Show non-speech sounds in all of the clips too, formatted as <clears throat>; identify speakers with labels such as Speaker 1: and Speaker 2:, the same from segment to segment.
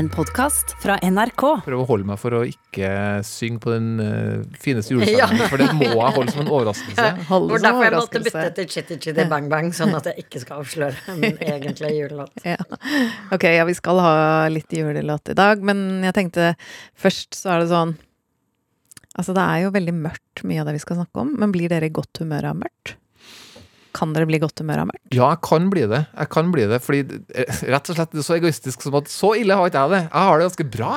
Speaker 1: En podkast fra NRK.
Speaker 2: Prøv å holde meg for å ikke synge på den uh, fineste julesangen. For det må jeg holde som en overraskelse.
Speaker 3: Det var derfor jeg måtte bytte til Chitty Chitty Bang Bang, sånn at jeg ikke skal avsløre min <laughs> egentlige julelåt.
Speaker 4: Ja. Ok, ja, vi skal ha litt julelåt i dag, men jeg tenkte først så er det sånn Altså, det er jo veldig mørkt, mye av det vi skal snakke om, men blir dere i godt humør av mørkt? Kan dere bli godt humør av mørkt?
Speaker 2: Ja, jeg kan bli det. Jeg kan bli det, fordi eh, rett og slett det er så egoistisk som at så ille har ikke jeg det. Jeg har det ganske bra.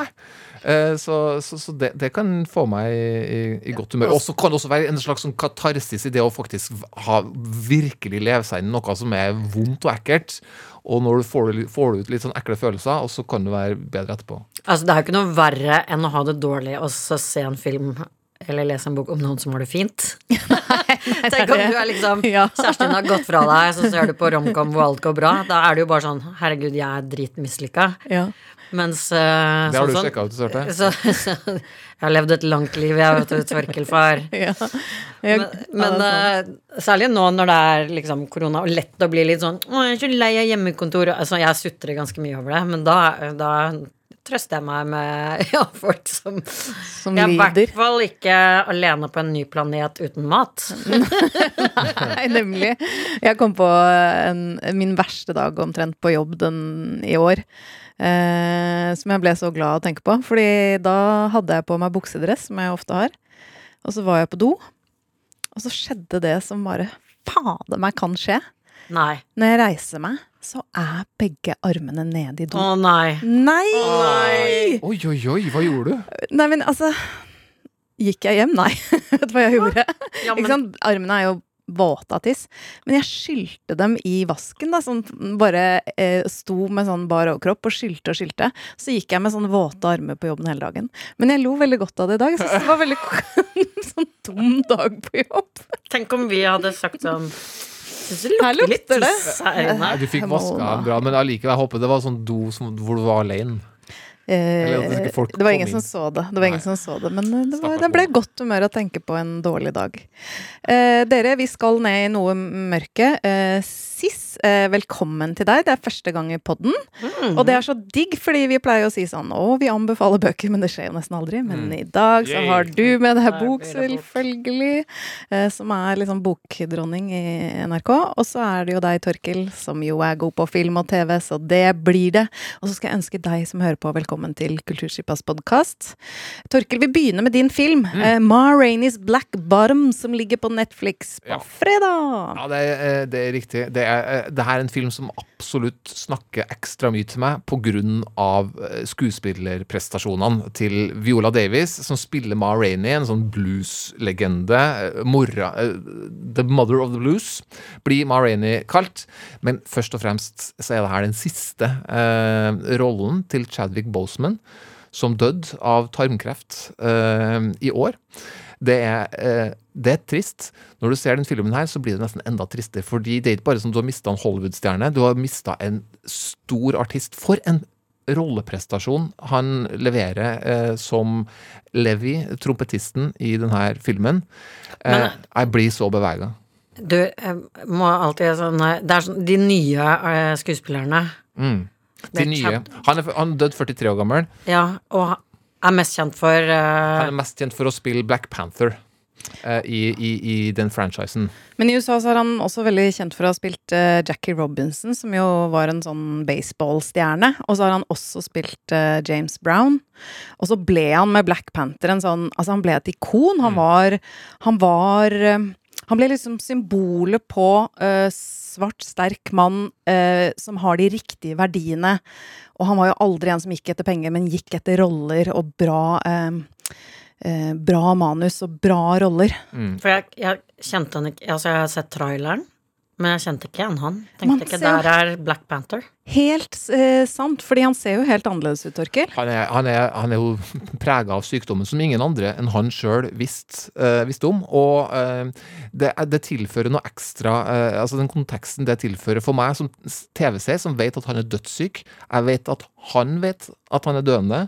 Speaker 2: Eh, Så, så, så det, det kan få meg i, i godt humør. Og så kan det også være en slags sånn katarsis i det å faktisk ha, virkelig leve seg inn i noe som er vondt og ekkelt. Og når du får, får du ut litt sånn ekle følelser, og så kan du være bedre etterpå.
Speaker 3: Altså, det er jo ikke noe verre enn å ha det dårlig og så se en film eller lese en bok om noen som har det fint. <laughs> <laughs> Tenk om du er liksom <laughs>
Speaker 4: Ja.
Speaker 3: Kjæresten din har gått fra deg, så ser du på romcom hvor alt går bra. Da er det jo bare sånn Herregud, jeg er dritmislykka.
Speaker 4: Ja.
Speaker 3: Mens uh,
Speaker 2: Det har du
Speaker 3: sånn,
Speaker 2: sjekka ut, Sørte. <laughs>
Speaker 3: så, så, Jeg har levd et langt liv, jeg, vet du, Torkelfar.
Speaker 4: ja.
Speaker 3: Men, men eh, særlig nå når det er liksom korona, og lett å bli litt sånn Å, jeg er så lei av hjemmekontor. Altså, jeg sutrer ganske mye over det, men da, da trøster jeg meg med <laughs> ja, folk som
Speaker 4: Som
Speaker 3: Jeg er i hvert fall ikke alene på en ny planet uten mat. <laughs> <laughs>
Speaker 4: Nei, nemlig. Jeg kom på en, min verste dag omtrent på jobb den, i år. Eh, som jeg ble så glad å tenke på. Fordi da hadde jeg på meg buksedress, som jeg ofte har. Og så var jeg på do. Og så skjedde det som bare fader meg kan skje.
Speaker 3: Nei.
Speaker 4: Når jeg reiser meg, så er begge armene nede i do.
Speaker 3: Å nei.
Speaker 4: Nei!
Speaker 2: Oi, oi, oi, hva gjorde du?
Speaker 4: Nei, men altså Gikk jeg hjem? Nei. <laughs> Vet du hva jeg gjorde?
Speaker 3: Ja,
Speaker 4: Ikke
Speaker 3: men,
Speaker 4: sant? Armene er jo våte av tiss. Men jeg skylte dem i vasken, da. Sånn bare eh, sto med sånn bar overkropp og skylte og skylte. Så gikk jeg med sånne våte armer på jobben hele dagen. Men jeg lo veldig godt av det i dag. Jeg synes det var veldig <laughs> sånn tom dag på jobb.
Speaker 3: tenk om vi hadde sagt sånn det lukter litt tiss her inne.
Speaker 2: Du fikk vaska den bra, men allikevel, jeg håper det var sånn do som, hvor du var alene.
Speaker 4: Eh, det var ingen som så det. Det var ingen som så det Men eh, det, var, det ble godt humør å tenke på en dårlig dag. Eh, dere, vi skal ned i noe mørke. Eh, Sis, eh, velkommen til deg. Det er første gang i podden.
Speaker 3: Mm.
Speaker 4: Og det er så digg, fordi vi pleier å si sånn Å, vi anbefaler bøker, men det skjer jo nesten aldri. Men i dag så har du med deg bok, selvfølgelig. Eh, som er liksom bokdronning i NRK. Og så er det jo deg, Torkil, som jo er god på film og TV, så det blir det. Og så skal jeg ønske deg som hører på, velkommen til Kulturskipas podkast. Torkil, vi begynner med din film.
Speaker 2: Mm.
Speaker 4: Eh, Ma Rainey's Black Bottom, som ligger på Netflix på
Speaker 2: Ja.
Speaker 4: fredag.
Speaker 2: Ja, det er, det er riktig. Det er, det her er en film som absolutt snakker ekstra mye til meg av eh, skuespillerprestasjonene til Viola Davis, som spiller Ma Rainey, en sånn blueslegende. eh, Mora eh, The Mother of the Blues blir Ma Rainey kalt. Men først og fremst så er det her den siste eh, rollen til Chadwick Boseman, som døde av tarmkreft eh, i år. Det er, eh, det er trist. Når du ser den filmen her, så blir det nesten enda tristere. Fordi det er ikke bare som du har mista en Hollywood-stjerne, du har mista en stor artist. For en rolleprestasjon han leverer eh, som Levi, trompetisten i denne filmen. Eh,
Speaker 3: Men-
Speaker 2: jeg blir så bevega.
Speaker 3: Du må alltid sånn Det er sånn De nye eh, skuespillerne.
Speaker 2: Mm. De nye. Han er, han er 43 år gammel.
Speaker 3: Ja, og er mest kjent for uh...
Speaker 2: Han er mest kjent for å spille Black Panther Uh, i, i, i den franchisen.
Speaker 4: Men i USA så er han også veldig kjent for å ha spilt uh, Jackie Robinson, som jo var en sånn baseballstjerne. Og så har han også spilt uh, James Brown. Og så ble han med Black Panther en sånn Altså, han ble et ikon. Han var Han var Han ble liksom symbolet på uh, svart, sterk mann uh, som har de riktige verdiene. Og han var jo aldri en som gikk etter penger, men gikk etter roller og bra uh, eh, Bra manus og bra roller.
Speaker 2: Mm.
Speaker 3: For jeg, jeg kjente han ikke Altså, jeg har sett traileren, men jeg kjente ikke igjen han.
Speaker 4: Man
Speaker 3: Tenkte ikke der er Black Panther.
Speaker 4: Helt eh, sant, fordi han ser jo helt annerledes ut, Torkel.
Speaker 2: Han er, han, han er jo <laughs> prega av sykdommen som ingen andre enn han sjøl visste eh, visste om. Og eh, det, det tilfører noe ekstra eh, Altså den konteksten det tilfører for meg som TV-seer, som vet at han er dødssyk. Jeg vet at han vet at han er døende,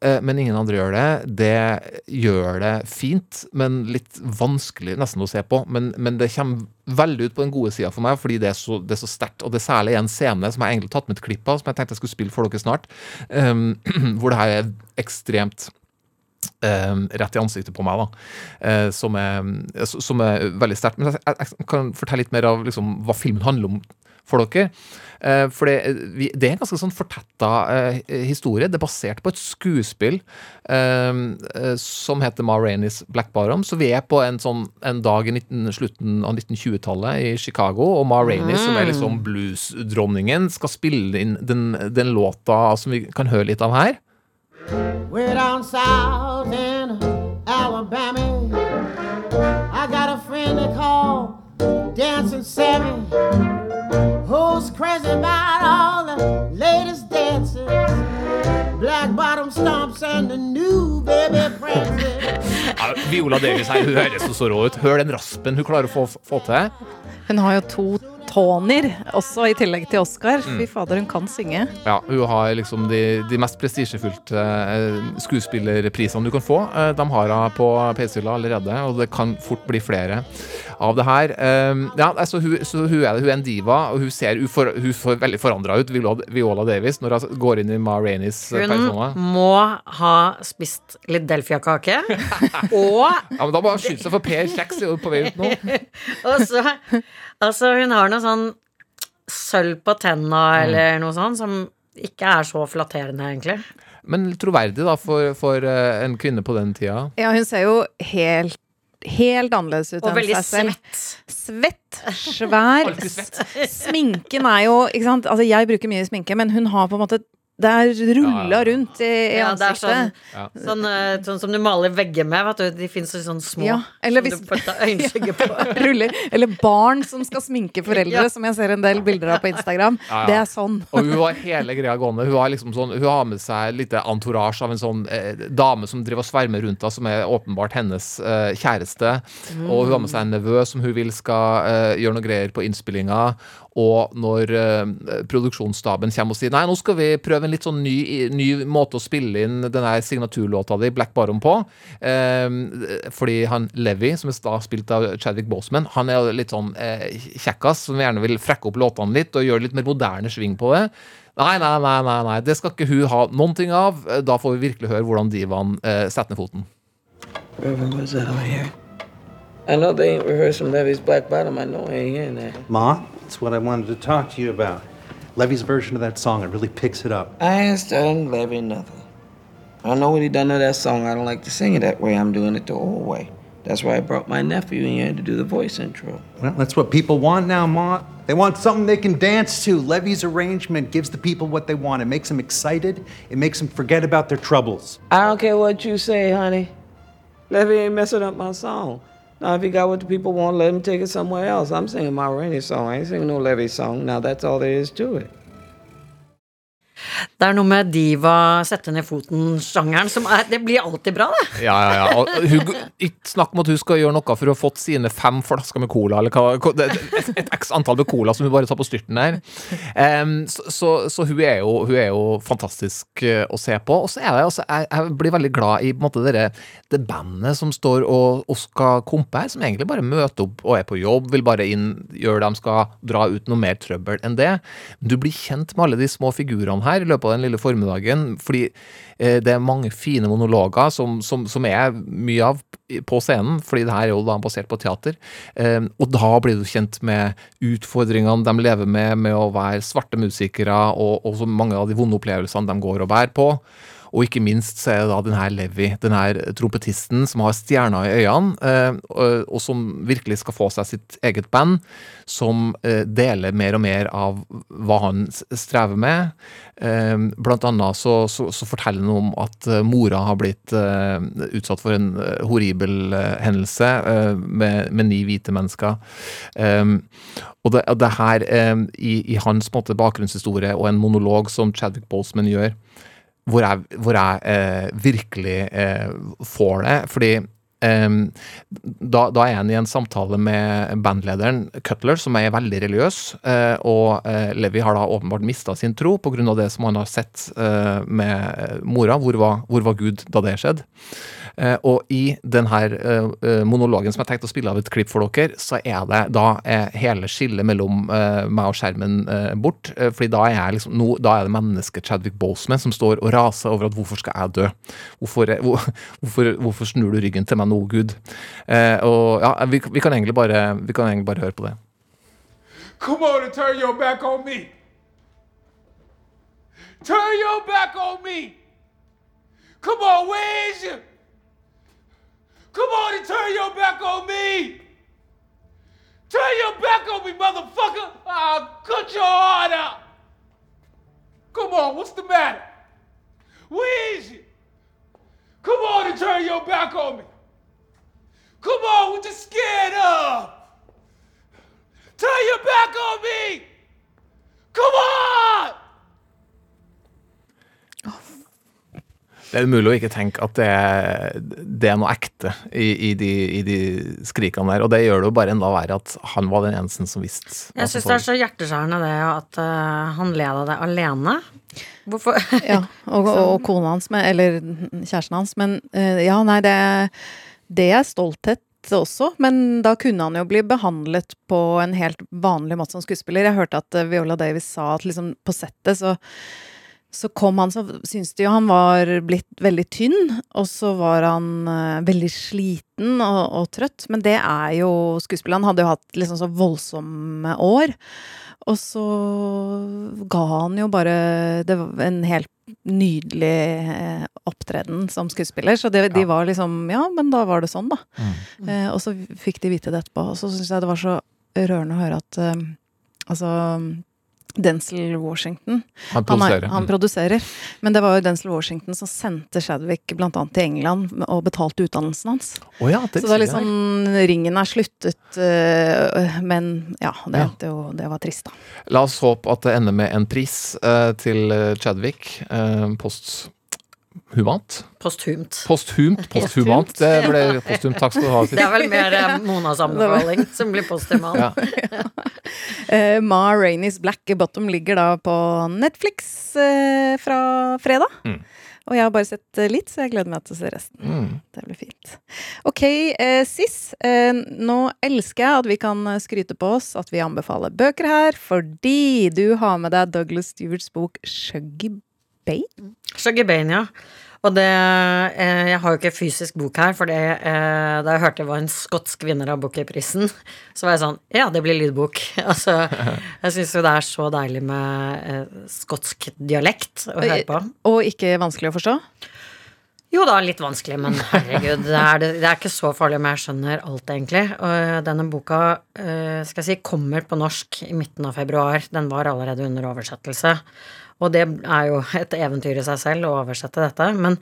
Speaker 2: eh, men ingen andre gjør det. Det gjør det fint, men litt vanskelig nesten å se på. Men, men det kommer veldig ut på den gode sida for meg, fordi det er så, det er så sterkt. Og det er særlig en scene som som jeg egentlig tatt med et klipp av, som jeg tenkte jeg skulle spille for dere snart. Um, <clears throat> hvor det her er ekstremt um, rett i ansiktet på meg, da. Uh, som, er, som er veldig sterkt. Men jeg, jeg, kan fortelle litt mer av liksom, hva filmen handler om for dere. Uh, for det, vi, det, er en ganske sånn fortetta eh, historie. Det er basert på et skuespill eh, som heter Ma Rainey's Black Bottom. Så vi er på en, sånn, en dag i 19, slutten av 1920-tallet i Chicago, og Ma Rainey, mm. som er liksom bluesdronningen, skal spille inn den, den, låta som vi kan høre litt av her. We're down south in Alabama. I got a friend they call Dancing Sammy. Crazy about all the latest dances? Black bottom stomps and the new baby prances. Ja, Viola Davis her, hun høres så rå ut. Hør den raspen hun klarer å få, få til.
Speaker 4: Hun har jo to Tonier, også i tillegg til Oscar. Mm. Fy fader, hun kan synge.
Speaker 2: Ja, hun har liksom de, de mest prestisjefylte uh, skuespillerprisene du kan få. Uh, de har hun på PC-hylla allerede, og det kan fort bli flere av det her. Um, ja, altså, hun, så hun er, hun er, en diva, og hun ser hun hun for veldig forandra ut, Viola, Viola, Davis, når hun går inn i Ma Rainys
Speaker 3: persona. Hun må ha spist litt Delfia-kake, <laughs> og
Speaker 2: Ja, men da må hun skynde seg, for Per Kjeks er jo på vei ut nå. <laughs>
Speaker 3: og så Altså, hun har noe sånn sølv på tenna mm. eller noe sånt som ikke er så flatterende, egentlig.
Speaker 2: Men troverdig, da, for, for uh, en kvinne på den tida?
Speaker 4: Ja, hun ser jo helt Helt annerledes ut
Speaker 3: enn seg selv. Og veldig
Speaker 4: svett. Svett, svær. <laughs> Sminken er jo ikke sant? Altså, jeg bruker mye sminke, men hun har på en måte det er rulla rundt i, i ja, ansiktet.
Speaker 3: Sånn, sånn, uh, sånn, som du maler vegger med. Vet du. De fins sånn små ja, eller hvis, som du får ta øyenskygge på. <laughs>
Speaker 4: Ruller. Eller barn som skal sminke <laughs> foreldre, som jeg ser en del bilder av på Instagram. Det er sånn.
Speaker 2: Og hun har hele greia gående. Hun har, liksom sånn, hun har med seg litt entourage av en sånn eh, dame som driver og svermer rundt henne, som er åpenbart hennes eh, kjæreste. Mm. Og hun har med seg en nevø som hun vil skal eh, gjøre noe greier på innspillinga. Og når uh, produksjonsstaben kommer og sier nei, nå skal vi prøve en litt sånn ny, ny måte å spille inn denne signaturlåta di, Black Baron, på. Uh, fordi han Levi, som er spilt av Chadwick Boseman, han er litt sånn uh, kjekkas som gjerne vil frekke opp låtene litt og gjøre litt mer moderne sving på det. Nei, nei, nei, nei, nei, det skal ikke hun ha noen ting av. Da får vi virkelig høre hvordan divaen uh, setter ned foten. Reverend, I know they ain't rehearsing Levy's Black Bottom. I know I ain't hearing that. Ma, that's what I wanted to talk to you about. Levy's version of that song, it really picks it up. I ain't studying Levy nothing. I know what he done to that song. I don't like to sing it that way. I'm doing it the old way. That's why I brought my nephew in here to do the voice intro. Well, that's what people want now, Ma. They want something they can dance to. Levy's arrangement gives the people what they want. It makes them excited. It makes them forget about their troubles. I don't care what you say, honey. Levy ain't messing up my song. Now, if he got what the people want, let him take it somewhere else. I'm singing my rainy song. I ain't singing no Levy song. Now, that's all there is to it.
Speaker 3: Det er noe med diva sette ned foten-sjangeren som er Det blir alltid bra, det.
Speaker 2: Ja, ja, ja. Hun, ikke snakk om at hun skal gjøre noe for å ha fått sine fem flasker med cola, eller hva Et, et x antall med cola som hun bare tar på styrten der. Um, så, så, så hun, er jo, hun, er jo, fantastisk uh, å se på. Og så er det altså jeg, jeg, blir veldig glad i på en måte, dere, det bandet som står og, og skal kompe her, som egentlig bare møter opp og er på jobb, vil bare inn, gjøre det de skal, dra ut noe mer trøbbel enn det. Du blir kjent med alle de små figurene her i løpet av den lille formiddagen. Fordi eh, det er mange fine monologer som, som, som, er mye av på scenen, fordi det her er jo da basert på teater. Eh, og da blir du kjent med utfordringene de lever med med å være svarte musikere, og, og så mange av de vonde opplevelsene de går og bærer på. Og ikke minst så er det da den her Levi, den trompetisten som har stjerner i øynene, eh, og som virkelig skal få seg sitt eget band, som eh, deler mer og mer av hva han strever med. Eh, blant annet så, så, så forteller han om at mora har blitt utsatt for en horribel hendelse med, med ni hvite mennesker. Og det, det her, i, i hans måte, bakgrunnshistorie og en monolog som Chadwick Boseman gjør, hvor jeg, hvor jeg eh, virkelig eh, får det. Fordi eh, da, da, er han i en samtale med bandlederen Cutler, som er veldig religiøs. Eh, og Levi har da åpenbart mista sin tro pga. det som han har sett med mora. Hvor var, hvor var, Gud da det skjedde? Eh, og i denne eh, eh, monologen som jeg tenkte å spille av et klipp for dere, så er det da hele skillet mellom meg og skjermen bort. Fordi da er liksom no, da er det mennesket Chadwick Boseman som står og raser over at hvorfor skal jeg dø? Hvorfor, hvor, <laughs> hvorfor, hvorfor snur du ryggen til meg nå, Gud? Og ja, vi, vi kan egentlig bare Vi kan egentlig bare høre på det.
Speaker 5: Come on and turn your back on me. Turn your back on me. Come on, where is you? Come on and turn your back on me. Turn your back on me, motherfucker. I'll cut your heart out. Come on, what's the matter? Where is you? Come on and turn your back on me. Come on, what you scared of? Turn your back on me! Come on!
Speaker 2: Det er umulig å ikke tenke at det er, det er noe ekte i, i, de, i de skrikene der. Og det gjør det jo bare enda verre at han var den eneste som visste.
Speaker 3: Jeg
Speaker 2: som
Speaker 3: syns det er så hjerteskjærende det at uh, han led av det alene. Hvorfor? <laughs>
Speaker 4: Ja, og, og kona hans, med, eller kjæresten hans. Men uh, ja, nei, det, det er stolthet også. Men da kunne han jo bli behandlet på en helt vanlig måte som skuespiller. Jeg hørte at eh, Viola Davis sa at liksom på settet så så kom han, så syntes de jo han var blitt veldig tynn, og så var han uh, veldig sliten og, og trøtt. Men det er jo skuespillet. Han hadde jo hatt liksom så voldsomme år. Og så ga han jo bare Det var en helt nydelig eh, opptreden som skuespiller. Så det, de var liksom Ja, men da var det sånn, da.
Speaker 2: Mm.
Speaker 4: Eh, og så fikk de vite det etterpå. Og så syns jeg det var så rørende å høre at eh, Altså Denzil Washington
Speaker 2: Han
Speaker 4: han, er,
Speaker 2: produserer.
Speaker 4: han
Speaker 2: Mm.
Speaker 4: produserer. Men det var jo Denzil Washington som sendte Chadwick blant annet til England og betalte utdannelsen hans.
Speaker 2: Oh ja, det
Speaker 4: Så da
Speaker 2: er
Speaker 4: liksom Ringen er sluttet, øh, men ja, det,
Speaker 2: Ja.
Speaker 4: det var trist, da.
Speaker 2: La oss håpe at det ender med en pris eh, til Chadwick. Uh, posthumant?
Speaker 3: Posthumt.
Speaker 2: Posthumt. Posthumant. Det ble posthumt. Takk skal du ha.
Speaker 3: Det er vel mer eh, Monas anbefaling som blir posthumant.
Speaker 2: Ja.
Speaker 4: uh, <laughs> Ma Rainey's Black Bottom ligger da på Netflix uh, fra fredag.
Speaker 2: Mm.
Speaker 4: Og jeg har bare sett litt, så jeg gleder meg til å se resten.
Speaker 2: Mm.
Speaker 4: Det blir fint. Ok, eh, Sis. Eh, nå elsker jeg at vi kan skryte på oss at vi anbefaler bøker her, fordi du har med deg Douglas Stewarts bok Shuggy Bane.
Speaker 3: Shuggy Bane, ja. Og det eh, Jeg har jo ikke fysisk bok her, for eh, da jeg hørte det var en skotsk vinner av Bookerprisen, så var jeg sånn Ja, det blir lydbok. <laughs> altså, jeg syns jo det er så deilig med eh, skotsk dialekt å høre på.
Speaker 4: Og ikke vanskelig å forstå.
Speaker 3: Jo da, litt vanskelig, men herregud, det er, det, er ikke så farlig om jeg skjønner alt, egentlig. Og denne boka skal jeg si, kommer på norsk i midten av februar. Den var allerede under oversettelse. Og det er jo et eventyr i seg selv å oversette dette. Men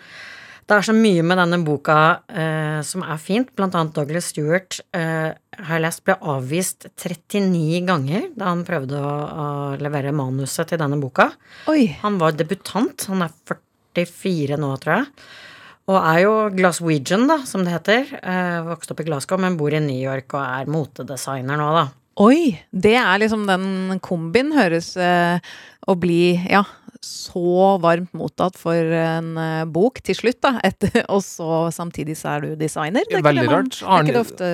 Speaker 3: det er så mye med denne boka eh, som er fint. Blant annet Douglas Stewart eh, har jeg lest ble avvist 39 ganger da han prøvde å, å levere manuset til denne boka.
Speaker 4: Oi!
Speaker 3: Han var debutant. Han er 44 nå, tror jeg. Og er jo Glaswegian, da, som det heter. Eh, vokste opp i Glasgow, men bor i New York og er motedesigner nå, da.
Speaker 4: Oi! Det er liksom den kombin høres eh, å bli, ja, så varmt mottatt for en eh, bok til slutt, da. Etter, <laughs> og så samtidig så er du designer. Det er
Speaker 2: Veldig
Speaker 4: ikke det man-
Speaker 2: rart.
Speaker 4: Det er ikke ofte,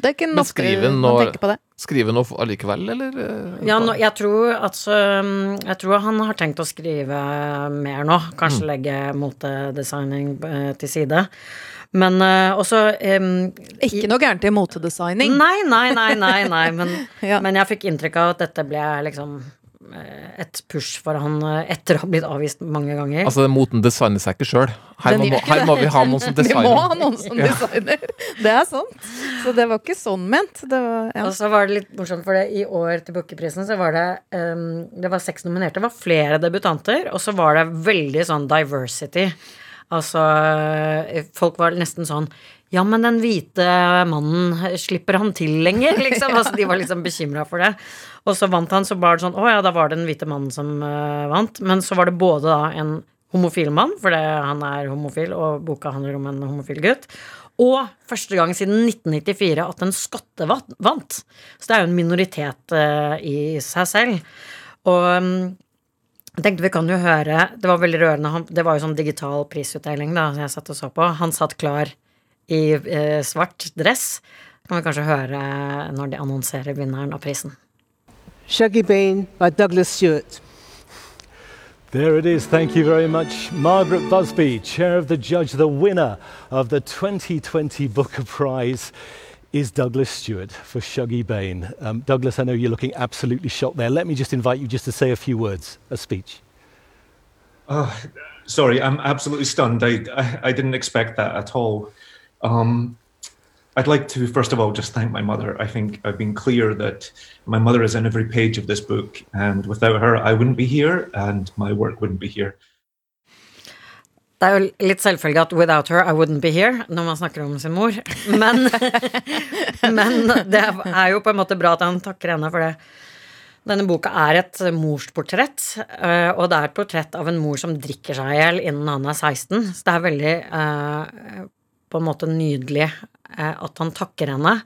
Speaker 4: det er ikke
Speaker 2: Men
Speaker 4: ofte
Speaker 2: skriver
Speaker 4: man
Speaker 2: nå-
Speaker 4: tenker på det.
Speaker 2: Skrive noe allikevel, eller? eh,
Speaker 3: Ja, nå, jeg, tror altså, jeg tror han har tenkt å skrive mer nå. Kanskje legge motedesigning eh, til side. Men uh, også um,
Speaker 4: Ikke noe gærent i motedesigning.
Speaker 3: Nei, nei, nei, nei, nei men, <laughs>
Speaker 4: Ja.
Speaker 3: men jeg fikk inntrykk av at dette ble liksom eh, et push for han eh, etter å ha blitt avvist mange ganger.
Speaker 2: Altså, moten designer seg ikke sjøl. Her, må, her må vi ha noen som <laughs>
Speaker 4: Vi må ha
Speaker 2: designer.
Speaker 4: noen som <laughs> designer. Det er sant. Så det var ikke sånn ment. Det var, ja.
Speaker 3: Og så var det litt morsomt, for det, i år til Bookerprisen så var det um, Det var seks nominerte, det var flere debutanter, og så var det veldig sånn diversity. Altså eh, Folk var nesten sånn Ja, men den hvite mannen, slipper han til lenger? Liksom. <laughs> Altså, de var liksom bekymra for det. Og så vant han, så var det sånn Å ja, da var det den hvite mannen som uh, vant. Men så var det både da en homofil mann, fordi han er homofil, og boka handler om en homofil gutt. Og første gang siden 1994 at en skotte vant. Så det er jo en minoritet uh, i seg selv. Og um, Jeg tenkte vi kan jo høre Det var veldig rørende. Han, det var jo sånn digital prisutdeling da jeg satt og så på. Han satt klar i eh, svart dress. Kan vi kanskje høre når de annonserer vinneren av prisen.
Speaker 6: Shuggy Bean by Douglas Stewart.
Speaker 7: There it is. Thank you very much. Margaret Busby, Chair of the Judge, the winner of the 2020 Booker Prize is Douglas Stewart for Shuggy Bain. Um, Douglas, I know you're looking absolutely shocked there. Let me just invite you just to say a few words, a speech.
Speaker 8: Oh, sorry, I'm absolutely stunned. I, I, I didn't expect that at all. Um, I'd like to, first of all, just thank my mother. I think I've been clear that my mother is in every page of this book, and without her, I wouldn't be here, and my work wouldn't be here.
Speaker 3: Det er jo litt selvfølgelig at 'without her, I wouldn't be here' når man snakker om sin mor. Men, <laughs> men det er jo på en måte bra at han takker henne for det. Denne boka er et morsportrett, eh, og det er et portrett av en mor som drikker seg i hjel innen han er 16. Så det er veldig eh, på en måte nydelig eh, at han takker henne.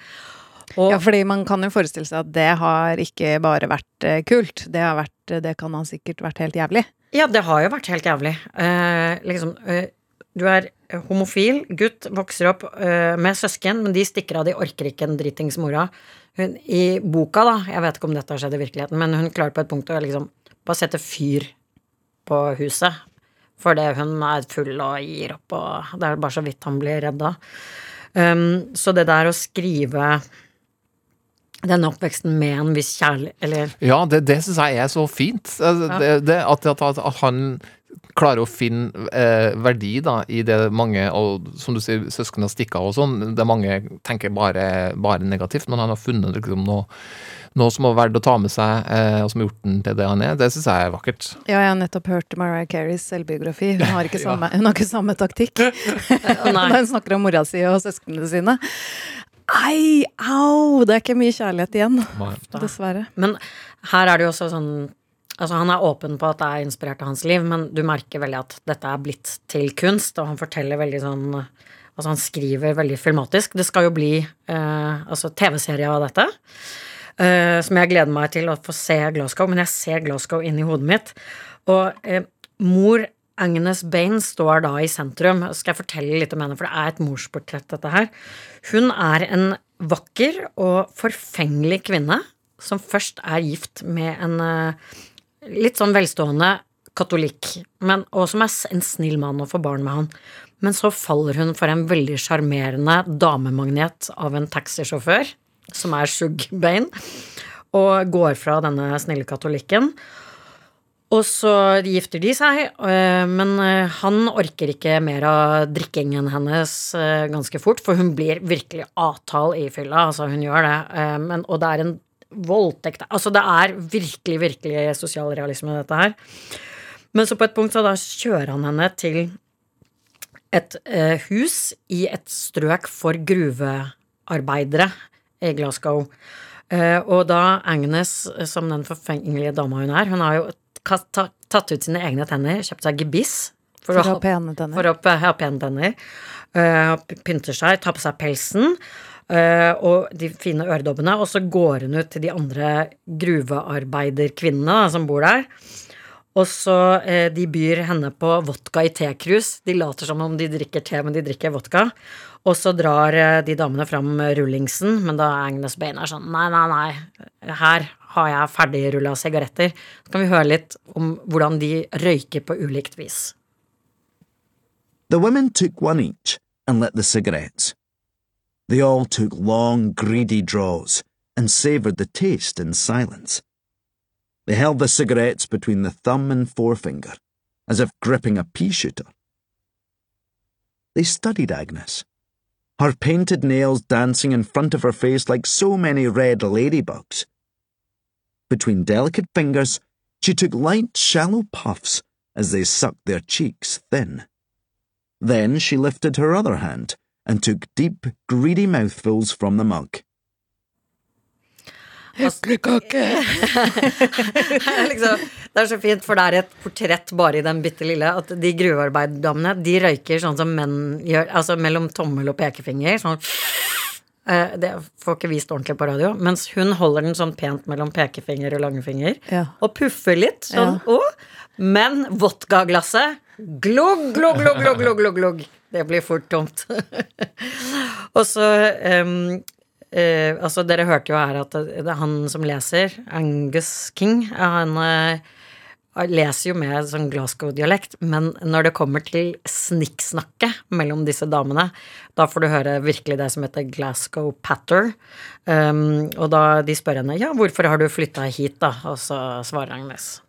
Speaker 3: Og,
Speaker 4: Ja, fordi man kan jo forestille seg at det har ikke bare vært eh, kult. Det har vært, eh, det kan ha sikkert vært helt jævlig.
Speaker 3: Ja, det har jo vært helt jævlig. Eh, liksom, eh, du er homofil, gutt, vokser opp eh, med søsken, men de stikker av, de orker ikke en dritings mora. Hun, I boka, da, jeg vet ikke om dette har skjedd i virkeligheten, men hun klarer på et punkt å liksom bare sette fyr på huset. Fordi hun er full og gir opp, og det er bare så vidt han blir redda. Um, så det der å skrive denne oppveksten med en viss kjærlighet Eller
Speaker 2: Ja, det, det syns jeg er så fint. Altså, Det, det, at, at, at, at han klarer å finne eh, verdi da, i det mange, og som du sier, søsken har stikket av og sånn, det mange tenker bare, bare negativt, men han har funnet liksom, noe, noe som har verdt å ta med seg, eh, og som har gjort den til det han er. Det syns jeg er vakkert.
Speaker 4: Ja, jeg har nettopp hørt Mariah Careys selvbiografi. Hun har ikke <laughs> samme, hun har ikke samme taktikk <laughs> når hun snakker om mora si og søsknene sine. Ei, au! Det er ikke mye kjærlighet igjen, dessverre.
Speaker 3: Men her er det jo også sånn Altså, han er åpen på at det er inspirert av hans liv, men du merker veldig at dette er blitt til kunst, og han forteller veldig sånn Altså, han skriver veldig filmatisk. Det skal jo bli eh, altså TV-serie av dette, eh, som jeg gleder meg til å få se Glasgow, men jeg ser Glasgow inni hodet mitt. Og eh, mor Agnes Bain står da i sentrum. Skal jeg fortelle litt om henne, for det er et morsportrett, dette her. Hun er en vakker og forfengelig kvinne som først er gift med en eh, litt sånn velstående katolikk, men, og som er en snill mann og får barn med han. Men så faller hun for en veldig sjarmerende damemagnet av en taxisjåfør, som er Shug og går fra denne snille katolikken. Og så gifter de seg, øh, men øh, han orker ikke mer av drikkingen hennes øh, ganske fort, for hun blir virkelig avtal i fylla, altså hun gjør det, men, og det er en voldtekt Altså det er virkelig, virkelig sosialrealisme, dette her. Men så på et punkt så da kjører han henne til et eh, hus i et strøk for gruvearbeidere i Glasgow. Eh, og da Agnes, som den forfengelige dama hun er, hun har jo tatt ut sine egne tenner, kjøpt seg gebiss
Speaker 4: For å ha pene tenner.
Speaker 3: for å ha pene tenner. eh, pynter seg, tar på seg pelsen eh, og de fine øredobbene, og så går hun ut til de andre gruvearbeiderkvinnene da, som bor der. Og så eh, De byr henne på vodka i tekrus. De later som om de drikker te, men de drikker vodka. Og så drar eh, de damene fram rullingsen, men da er Agnes Bain er sånn Nei, nei, nei. Her har jeg ferdigrulla sigaretter. Så kan vi høre litt om hvordan de røyker på ulikt vis.
Speaker 9: The women took one each and lit the cigarettes. They all took long, greedy draws and savoured the taste in silence. They held the cigarettes between the thumb and forefinger, as if gripping a pea shooter. They studied Agnes, her painted nails dancing in front of her face like so many red ladybugs. Between delicate fingers, she took light, shallow puffs as they sucked their cheeks thin. Then she lifted her other hand and took deep, greedy mouthfuls from the mug. <laughs>
Speaker 3: liksom, det er så fint, for det er et portrett bare i den bitte lille. At de gruvearbeiddamene, de røyker sånn som menn gjør, altså mellom tommel og pekefinger. Sånn Eh, Det får ikke vist ordentlig på radio. Mens hun holder den sånn pent mellom pekefinger og langfinger.
Speaker 4: Ja.
Speaker 3: Og puffer litt. Sånn.
Speaker 4: Ja.
Speaker 3: Å, Men vodkaglasset glugg, glugg, glugg, glugg, glugg, glugg. Det blir fort tomt. <laughs> og så ehm, eh, Altså, dere hørte jo her at det er han som leser, Angus King, han eh, leser jo med sånn Glasgow-dialekt, men når det kommer til snikksnakket mellom disse damene, da får du høre virkelig det som heter Glasgow patter. Um, og da de spør henne ja, hvorfor har du flytta hit, da, og så svarer Agnes.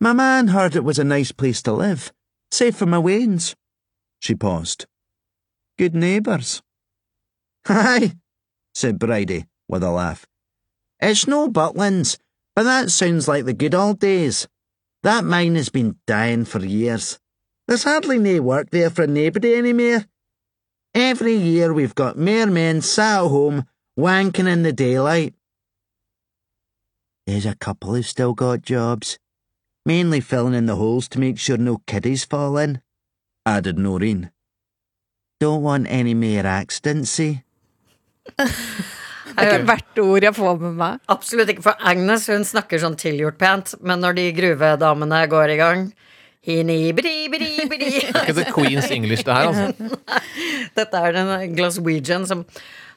Speaker 9: My man heard it was a nice place to live, safe from my wains. She paused. Good neighbours. Aye, said Bridie, with a laugh. It's no Butlins, but that sounds like the good old days. That mine has been dying for years. There's hardly nae work there for naebody any more. Every year we've got mere men sat at home, wanking in the daylight. There's a couple who've still got jobs, mainly filling in the holes to make sure no kiddies fall in, added Noreen. Don't want any more accidents, see? <laughs>
Speaker 4: Det er jo hvert ord jeg får med meg.
Speaker 3: Absolutt ikke, for Agnes hun snakker sånn tilgjort pent, men når de gruvedamene går i gang hini, bri, bri, bri. <laughs>
Speaker 2: Det er Ikke det Queens English, det her, altså. <laughs>
Speaker 3: Dette er den Glaswegian som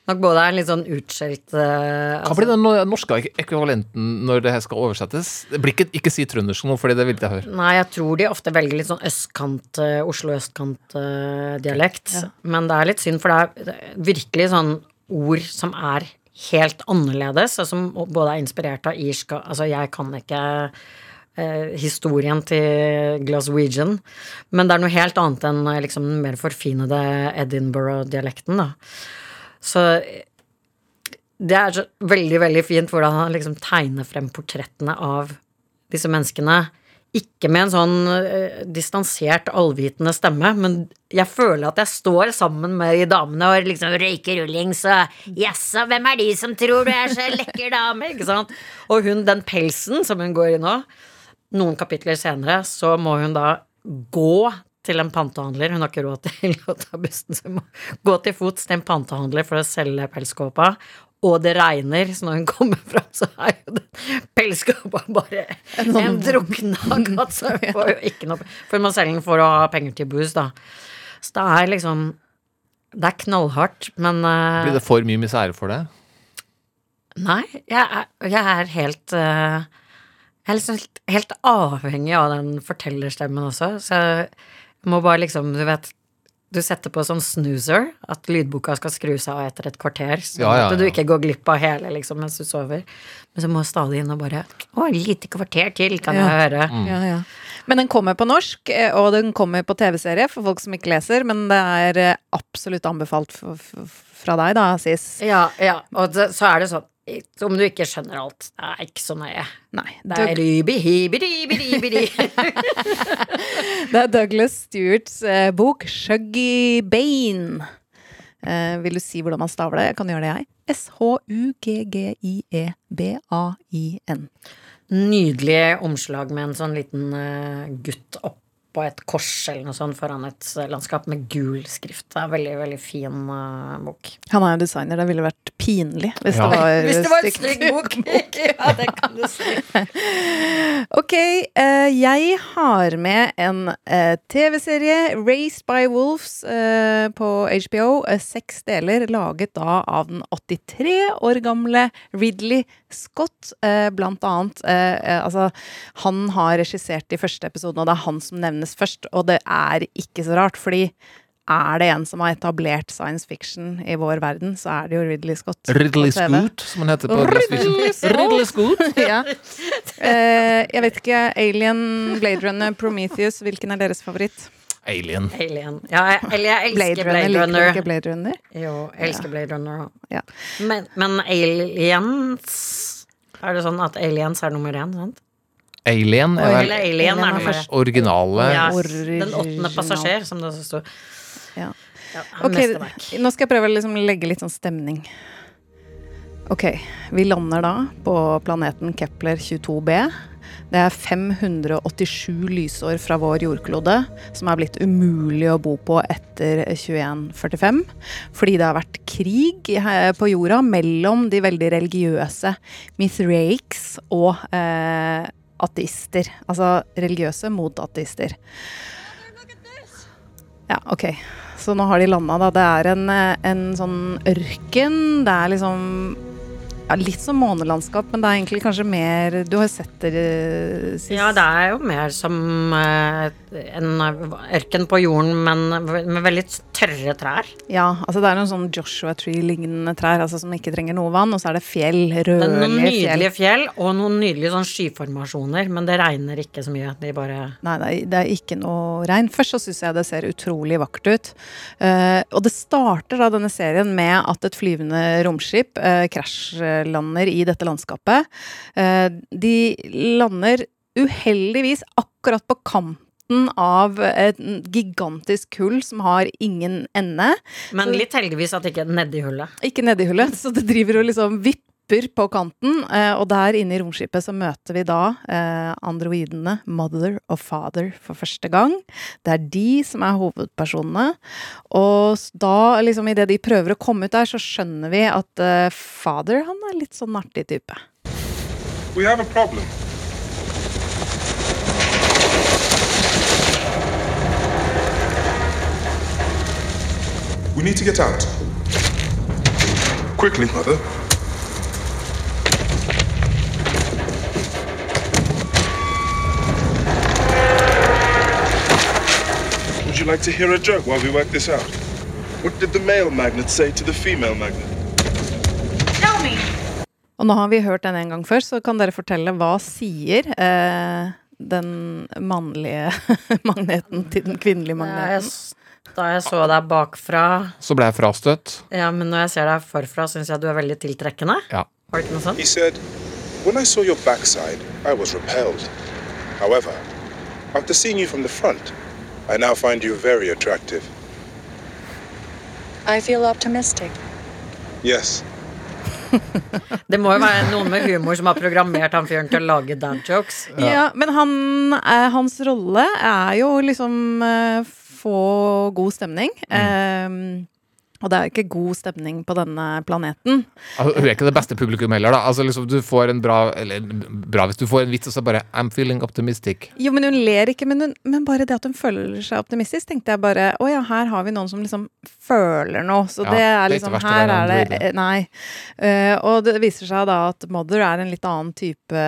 Speaker 3: nok både er en litt sånn utskjelt eh,
Speaker 2: Hva blir den norske ekvivalenten når det her skal oversettes? Det blir ikke, ikke si trøndersk nå, fordi det vil jeg høre.
Speaker 3: Nei, jeg tror de ofte velger litt sånn østkant, eh, Oslo østkant-dialekt. Men det er litt synd, for det er virkelig sånn ord som er helt annerledes, og som både er inspirert av irsk Altså, jeg kan ikke eh, historien til Glaswegian, men det er noe helt annet enn eh, liksom den mer forfinede Edinburgh-dialekten, da. Så det er så veldig, veldig fint hvordan han liksom tegner frem portrettene av disse menneskene. Ikke med en sånn eh, distansert, allvitende stemme, men jeg føler at jeg står sammen med de damene og liksom røyker rullings og Jaså, hvem er de som tror du er så lekker dame? Ikke sant? Og hun, den pelsen som hun går i nå, noen kapitler senere, så må hun da gå til en pantehandler. Hun har ikke råd til å ta bussen, så hun må gå til fots til en pantehandler for å selge pelskåpa. Og det regner, så når hun kommer fram, så er jo den pelskåpa bare en drukna katt. Så <laughs> hun får jo ikke noe For man selger selge den for å ha penger til booze, da. Så det er liksom Det er knallhardt, men uh,
Speaker 2: Blir det for mye misere for deg?
Speaker 3: Nei, jeg er, jeg er helt uh, Jeg er liksom helt, helt avhengig av den fortellerstemmen også, så jeg må bare liksom, du vet Du setter på sånn snoozer, at lydboka skal skru seg av etter et kvarter, så
Speaker 2: Ja, ja,
Speaker 3: ja. du ikke går glipp av hele liksom mens du sover. Men så må jeg stadig inn og bare Å, lite kvarter til, kan
Speaker 4: Ja.
Speaker 3: jeg høre.
Speaker 2: Mm.
Speaker 4: Ja, ja. Men den kommer på norsk, eh, og den kommer på TV-serie for folk som ikke leser. Men det er eh, absolutt anbefalt fra deg, da, Sis.
Speaker 3: Ja, ja. Og det, så er det sånn om du ikke skjønner alt, det er ikke så nøye.
Speaker 4: Nei.
Speaker 3: Det er. <laughs>
Speaker 4: Det er Douglas Stewarts eh, bok 'Shuggy Bane'. Eh, vil du si hvordan man staver det? Jeg kan gjøre det, jeg. E S-H-U-G-G-I-E-B-A-I-N.
Speaker 3: Nydelig omslag med en sånn liten gutt gutt oppå et kors eller noe sånt foran et landskap med gul skrift. Det er en veldig, veldig fin uh, bok.
Speaker 4: Han er jo designer, det ville vært pinlig hvis
Speaker 2: Ja.
Speaker 4: det var
Speaker 3: Hvis det var en stygg bok! <laughs> <laughs> ja, det kan du si.
Speaker 4: Ok, uh, jeg har med en uh, TV-serie, 'Raised by Wolves', eh, på HBO. Seks deler, laget da av den 83 år gamle Ridley Scott. Eh, blant annet eh, eh, Altså, han har regissert de første episodene, og det er han som nevnes først. Og det er ikke så rart, fordi er det en som har etablert science fiction i vår verden, så er det jo Ridley Scott.
Speaker 2: Ridley Scoot, som han heter på
Speaker 4: Ridley Scott. <laughs>
Speaker 2: Ridley Scoot. <laughs>
Speaker 4: ja. Eh, jeg vet ikke. Alien, Blade Runner, Prometheus. Hvilken er deres favoritt?
Speaker 2: Alien.
Speaker 3: Alien. Ja, jeg, <laughs> eller jeg elsker
Speaker 4: Blade
Speaker 3: Blade,
Speaker 4: Runner. Liker du ikke Blade Runner?
Speaker 3: Jo, jeg elsker Blade Runner òg.
Speaker 4: Ja.
Speaker 3: Men, men Aliens Er det sånn at Aliens er nummer én, sant?
Speaker 2: Alien er vel
Speaker 3: Alien er nummer én.
Speaker 2: originale
Speaker 3: Ja, den åttende passasjer, som det også sto.
Speaker 4: Ja.
Speaker 3: Ja,
Speaker 4: Ok, nå skal jeg prøve å liksom legge litt sånn stemning. Ok, vi lander da på planeten Kepler 22b. Det er 587 lysår fra vår jordklode, som er blitt umulig å bo på etter 2145. Fordi det har vært krig på jorda mellom de veldig religiøse Mithraics og eh, ateister. Altså religiøse mot ateister. Ja, ok. Så nå har de landa, da. Det er en, eh, en sånn ørken. Det er liksom ja, litt som månelandskap, men det er egentlig kanskje mer Du har sett det eh, sist?
Speaker 3: Ja, det er jo mer som eh, en ørken på jorden, men med veldig tørre trær.
Speaker 4: Ja, altså det er noen sånn Joshua Tree-lignende trær altså som ikke trenger noe vann, og så er det fjell,
Speaker 3: Det fjell. noen nydelige fjell og noen nydelige sånn skyformasjoner, men det regner ikke så mye. De bare
Speaker 4: Nei, det er, det er ikke noe regn. Først så syns jeg det ser utrolig vakkert ut. Uh, og det starter da denne serien med at et flyvende romskip uh, krasjlander i dette landskapet. Eh, de lander uheldigvis akkurat på kanten av et gigantisk hull som har ingen ende.
Speaker 3: Men litt heldigvis at ikke nedi hullet.
Speaker 4: Ikke nedi hullet, så det driver og liksom vipper på kanten. Eh, og der inne i romskipet så møter vi da eh, androidene Mother og Father for første gang. Det er de som er hovedpersonene. Og da, liksom idet de prøver å komme ut der, så skjønner vi at eh, Father, han er litt sånn artig type.
Speaker 10: We have a problem. We need to get out. Quickly, Mother. Would you like to hear a joke while we work this out? What did the male magnet say to the female magnet? Tell me.
Speaker 4: Og nå har vi hørt den en gang før, så kan dere fortelle hva sier eh, den mannlige <laughs> magneten til den kvinnelige magneten?
Speaker 3: da jeg så deg bakfra
Speaker 2: Så ble jeg frastøtt.
Speaker 3: Ja, men når jeg ser deg forfra, syns jeg du er veldig tiltrekkende.
Speaker 2: Ja.
Speaker 3: Har du ikke noe sånt?
Speaker 10: He said, When I saw your backside, I was repelled. However, after seeing you from the front, I now find you very attractive.
Speaker 11: I feel optimistic.
Speaker 10: Yes. <laughs>
Speaker 3: Det må jo være noen med humor som har programmert han fyren til å lage dad jokes.
Speaker 4: Ja, men han, eh, hans rolle er jo liksom eh, få god stemning. Eh, og det er ikke god stemning på denne planeten.
Speaker 2: Altså, hun er ikke det beste publikum heller, da. Altså, liksom, du får en bra Eller bra hvis du får en vits, og så bare I'm feeling optimistic.
Speaker 4: Jo, men hun ler ikke, men, hun, men bare det at hun føler seg optimistisk, tenkte jeg bare Å ja, her har vi noen som liksom føler noe. Så
Speaker 2: Ja,
Speaker 4: det er
Speaker 2: er
Speaker 4: liksom
Speaker 2: det å
Speaker 4: Her
Speaker 2: være
Speaker 4: er det eh, Nei. Uh, og det viser seg da at Mother er en litt annen type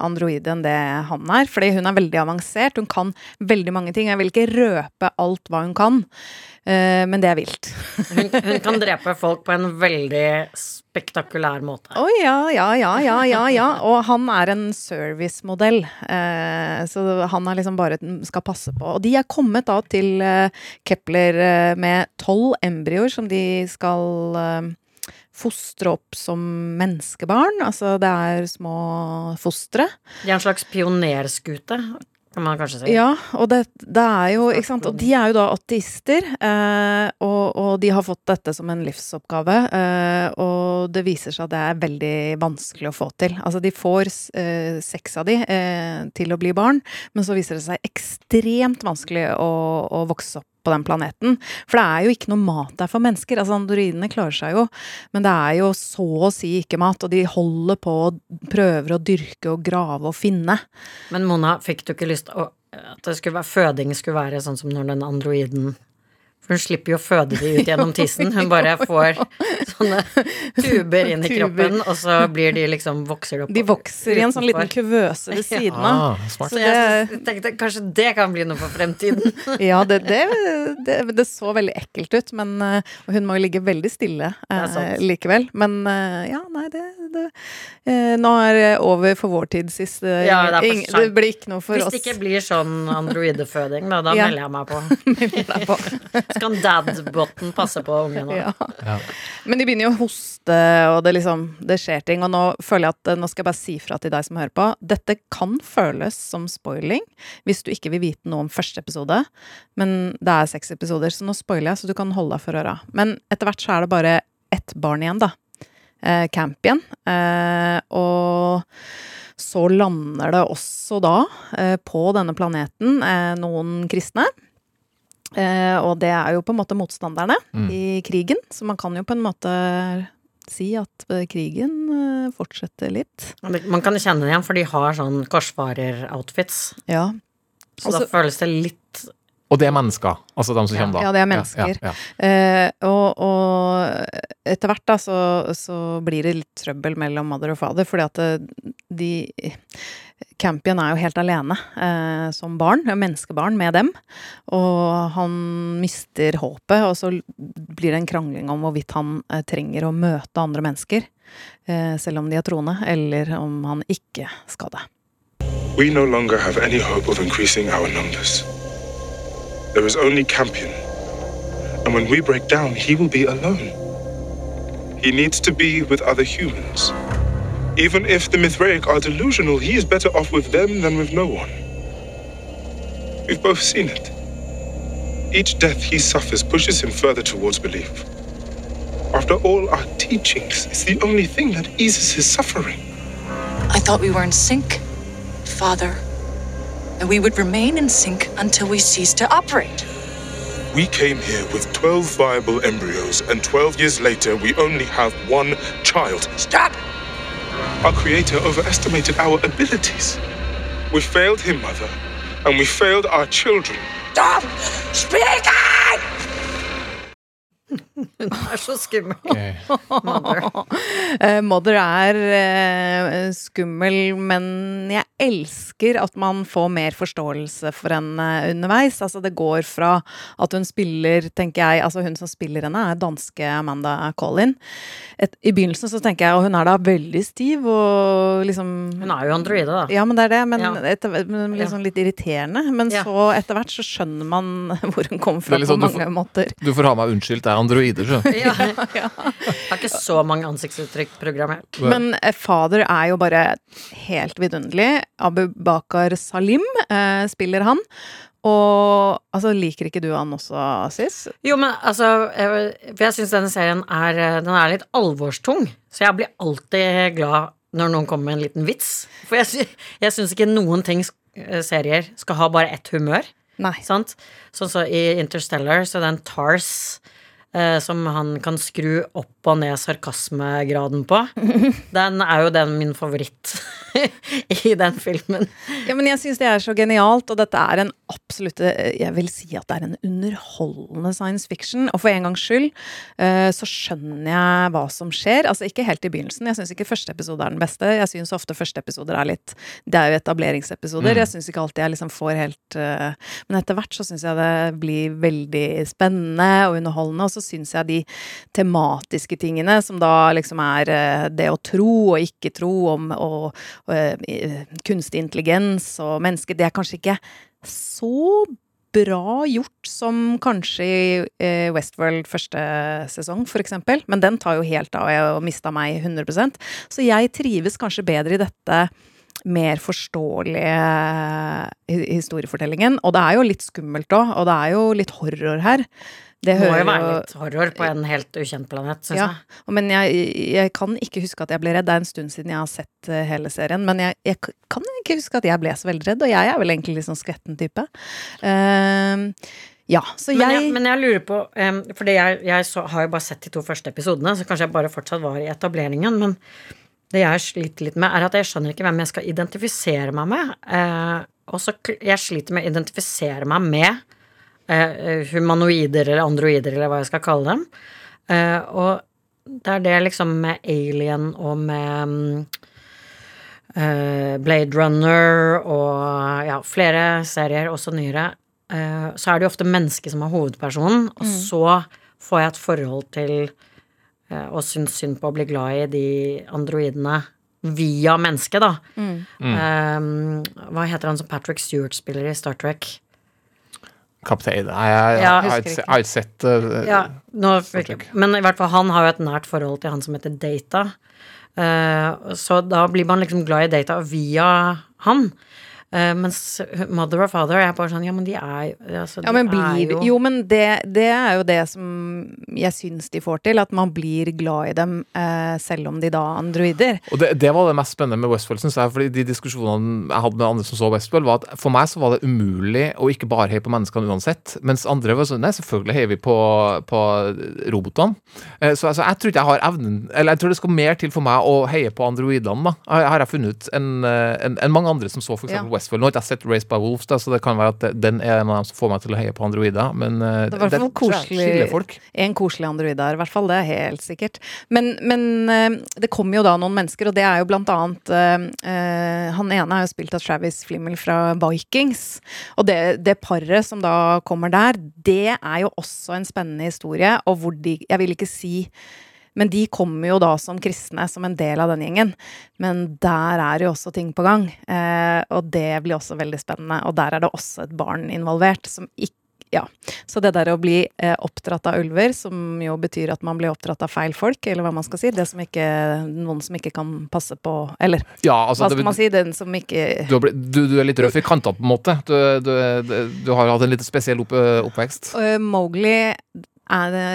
Speaker 4: androide enn det han er. Fordi hun er veldig avansert. Hun kan veldig mange ting. Jeg vil ikke røpe alt hva hun kan, eh, men det er vilt. <laughs>
Speaker 3: Hun, hun kan drepe folk på en veldig spektakulær måte.
Speaker 4: Å ja, ja, ja, ja, ja, ja. Og han er en servicemodell. Eh, så han er liksom bare skal passe på. Og de er kommet da til eh, Kepler eh, med tolv embryoer som de skal eh, fostre opp som menneskebarn. Altså det er små fostre.
Speaker 3: De er en slags pionerskute, kan man kanskje si.
Speaker 4: Ja, og det, det er jo ikke sant? Og de er jo da ateister, eh, og, og de har fått dette som en livsoppgave. Eh, og det viser seg at det er veldig vanskelig å få til. Altså, de får eh, seks av de eh, til å bli barn, men så viser det seg ekstremt vanskelig å, å vokse opp på den planeten. For det er jo ikke noe mat der for mennesker. Altså Androidene klarer seg jo, men det er jo så å si ikke mat. Og de holder på og prøver å dyrke og grave og finne.
Speaker 3: Men Mona, fikk du ikke lyst til at det skulle være, føding skulle være sånn som når den androiden For hun slipper jo å føde de ut gjennom tissen. Hun <laughs> bare får sånne tuber inn i kroppen, og så blir de liksom vokser opp
Speaker 4: De vokser i en sånn liten kuvøse ved siden av.
Speaker 2: Ah.
Speaker 3: Så jeg tenkte kanskje det kan bli noe for fremtiden. <laughs>
Speaker 4: Ja, det, det, det, det så veldig ekkelt ut, men eh, Og hun må jo ligge veldig stille eh, likevel. Men eh, ja, nei, det, det eh, Nå er det over for vår tid sist.
Speaker 3: Ja, det
Speaker 4: blir ikke noe for
Speaker 3: Hvis
Speaker 4: oss.
Speaker 3: det ikke blir sånn androideføding, da, da <laughs>
Speaker 4: Ja.
Speaker 3: melder jeg meg på. Så kan dad-botten passe på ungen
Speaker 4: Ja.
Speaker 2: Ja.
Speaker 4: Men de begynner jo å hoste, og det liksom Det skjer ting. Og nå føler jeg at eh, Nå skal jeg bare si fra til deg som hører på. Dette kan føles som spoiling hvis du ikke vil vite noe om første episode. Men det er seks episoder, så nå spoiler jeg, så du kan holde deg for øra. Men etter hvert så er det bare ett barn igjen, da. Eh, camp igjen. Eh, og så lander det også da, eh, på denne planeten, eh, noen kristne. Eh, og det er jo på en måte motstanderne
Speaker 2: Mm.
Speaker 4: i krigen, så man kan jo på en måte si at eh, krigen eh, fortsetter litt.
Speaker 3: Man kan kjenne det igjen, for de har sånn korsfarer-outfits.
Speaker 4: Ja.
Speaker 3: Så
Speaker 4: Også-
Speaker 3: da føles det litt
Speaker 2: Og det er mennesker, altså de som
Speaker 3: Ja.
Speaker 2: kommer da.
Speaker 4: Ja, det er mennesker.
Speaker 2: Ja, ja,
Speaker 4: Eh, og, og etter hvert da så, så blir det litt trøbbel mellom mother og father, fordi at eh, de Campion er jo helt alene eh, som barn, menneskebarn, med dem. Og han mister håpet, og så blir det en krangling om hvorvidt han eh, trenger å møte andre mennesker, eh, selv om de er troende, eller om han ikke skal det.
Speaker 10: We no longer have any hope of increasing our numbers. There is only Campion. And when we break down, he will be alone. He needs to be with other humans. Even if the Mithraic are delusional, he is better off with them than with no one. We've both seen it. Each death he suffers pushes him further towards belief. After all our teachings, it's the only thing that eases his suffering.
Speaker 11: I thought we were in sync, Father. That we would remain in sync until we cease to operate.
Speaker 10: We came here with 12 viable embryos, and 12 years later, we only have one child. Stop! Our creator overestimated our abilities. We failed him, Mother, and we failed our children.
Speaker 11: Stop speaking!
Speaker 3: Hun er så skummel.
Speaker 2: Okay.
Speaker 3: Mother.
Speaker 4: Eh, Mother er eh, skummel, men jeg elsker at man får mer forståelse for henne underveis. Altså, det går fra at hun spiller, tenker jeg Altså, hun som spiller henne, er danske Amanda Collin. Et, I begynnelsen så tenker jeg Og hun er da veldig stiv og liksom
Speaker 3: Hun er jo androide, da.
Speaker 4: Ja, men det er det. Men
Speaker 3: Ja.
Speaker 4: etter, men liksom litt irriterende. Men
Speaker 3: Ja.
Speaker 4: så etter hvert så skjønner man <laughs> hvor hun kommer fra
Speaker 2: er
Speaker 4: på
Speaker 2: mange du får-
Speaker 4: måter.
Speaker 2: Du får ha meg unnskyldt, det er androider, så.
Speaker 3: Ja. <laughs> Jeg har ikke så mange ansiktsuttrykk programmert.
Speaker 4: Men eh, fader er jo bare helt vidunderlig. Abu Bakar Salim eh, spiller han. Og altså, liker ikke du han også, Sis?
Speaker 3: Jo, men altså jeg- jeg syns denne serien er eh, Den er litt alvorstung. Så jeg blir alltid glad når noen kommer med en liten vits. For jeg, jeg syns ikke noen ting eh, serier skal ha bare ett humør.
Speaker 4: Nei.
Speaker 3: Sant? Sånn så i Interstellar så er det en Tars eh, som han kan skru opp og ned sarkasmegraden på. <laughs> Den er jo den min favoritt <laughs> i den filmen.
Speaker 4: Ja, men jeg syns det er så genialt, og dette er en absolutt Jeg vil si at det er en underholdende science fiction. Og for en gangs skyld eh, så skjønner jeg hva som skjer. Altså ikke helt i begynnelsen. Jeg syns ikke første episode er den beste. Jeg syns ofte første episoder er litt Det er jo etableringsepisoder.
Speaker 2: Mm.
Speaker 4: Jeg syns ikke alltid jeg liksom får helt eh, Men etter hvert så syns jeg det blir veldig spennende og underholdende, og så syns jeg de tematiske tingene, som da liksom er eh, det å tro og ikke tro om og, og eh, kunstig intelligens og mennesker, det er kanskje ikke så bra gjort som kanskje i eh, Westworld første sesong, eksempel. Men den tar jo helt av og mista meg 100% Så jeg trives kanskje bedre i dette mer forståelige historiefortellingen. Og det er jo litt skummelt òg, og det er jo litt horror her. Det
Speaker 3: Det må jo være litt horror på en helt ukjent planet, syns
Speaker 4: ja,
Speaker 3: jeg.
Speaker 4: men jeg, jeg kan ikke huske at jeg ble redd. Det er en stund siden jeg har sett eh, hele serien. Men jeg, jeg kan ikke huske at jeg ble så veldig redd, og jeg er vel egentlig litt sånn skvetten type. Uh, ja, så
Speaker 3: Men
Speaker 4: jeg,
Speaker 3: jeg, men jeg lurer på um, Fordi jeg, jeg så, har jo bare sett de to første episodene, så kanskje jeg bare fortsatt var i etableringen. Men det jeg sliter litt med, er at jeg skjønner ikke hvem jeg skal identifisere meg med. Eh, og så jeg sliter med å identifisere meg med humanoider eller androider, eller hva jeg skal kalle dem. Eh, og det er det liksom med Alien og med mm, eh, Blade Runner og ja, flere serier, også nyere, eh, så er det jo ofte mennesket som er hovedpersonen, og
Speaker 4: Mm.
Speaker 3: så får jeg et forhold til eh, og syns synd på å bli glad i de androidene via mennesket, da.
Speaker 4: Mm.
Speaker 3: Um, hva heter han som Patrick Stewart spiller i Star Trek?
Speaker 2: Kaptein Nei, jeg, jeg,
Speaker 3: Ja.
Speaker 2: jeg, har ikke jeg har ikke sett uh,
Speaker 3: Ja, nå men i hvert fall han har jo et nært forhold til han som heter Data. Uh, så da blir man liksom glad i Data via han. Eh, mens Mother og Father er bare sånn Ja, men de er altså,
Speaker 4: Ja, men
Speaker 3: de er
Speaker 4: jo Jo, men det, det er jo det som jeg syns de får til, at man blir glad i dem uh, selv om de da er androider.
Speaker 2: Og det, det var det mest spennende med Westfold, synes jeg. fordi de diskusjonene jeg hadde med andre som så Westfold, var at for meg så var det umulig å ikke bare heie på menneskene uansett. Mens andre var sånn Nei, selvfølgelig heier vi på, på robotene. Uh, så altså, jeg tror ikke jeg har evnen Eller jeg tror det skal mer til for meg å heie på androidene, da. Har, har jeg funnet ut, enn en, en mange andre som så for eksempel
Speaker 4: Ja.
Speaker 2: Westworld. Nå har ikke jeg sett Race by Wolves, da, så det kan være at den er en av dem som får meg til å heie på androider. Men eh,
Speaker 4: Det
Speaker 2: er, folk.
Speaker 4: koselig. En koselig android der, i hvert fall. Det er helt sikkert. Men, men eh, det kommer jo da noen mennesker, og det er jo blant annet eh, Han ene er jo spilt av Travis Flimmel fra Vikings. Og det, det paret som da kommer der, det er jo også en spennende historie, og hvor de Jeg vil ikke si men de kommer jo da som kristne, som en del av den gjengen. Men der er jo også ting på gang. Eh, og det blir også veldig spennende. Og der er det også et barn involvert som ikke ja. Så det der å bli eh, oppdratt av ulver, som jo betyr at man blir oppdratt av feil folk, eller hva man skal si, det som ikke Noen som ikke kan passe på Eller
Speaker 2: Ja, altså,
Speaker 4: hva
Speaker 2: det-
Speaker 4: skal man si? Den som ikke
Speaker 2: Du, blitt, du, du er litt røff i kantene, på en måte. Du, du, har hatt en litt spesiell opp, oppvekst.
Speaker 4: Uh, Mowgli er det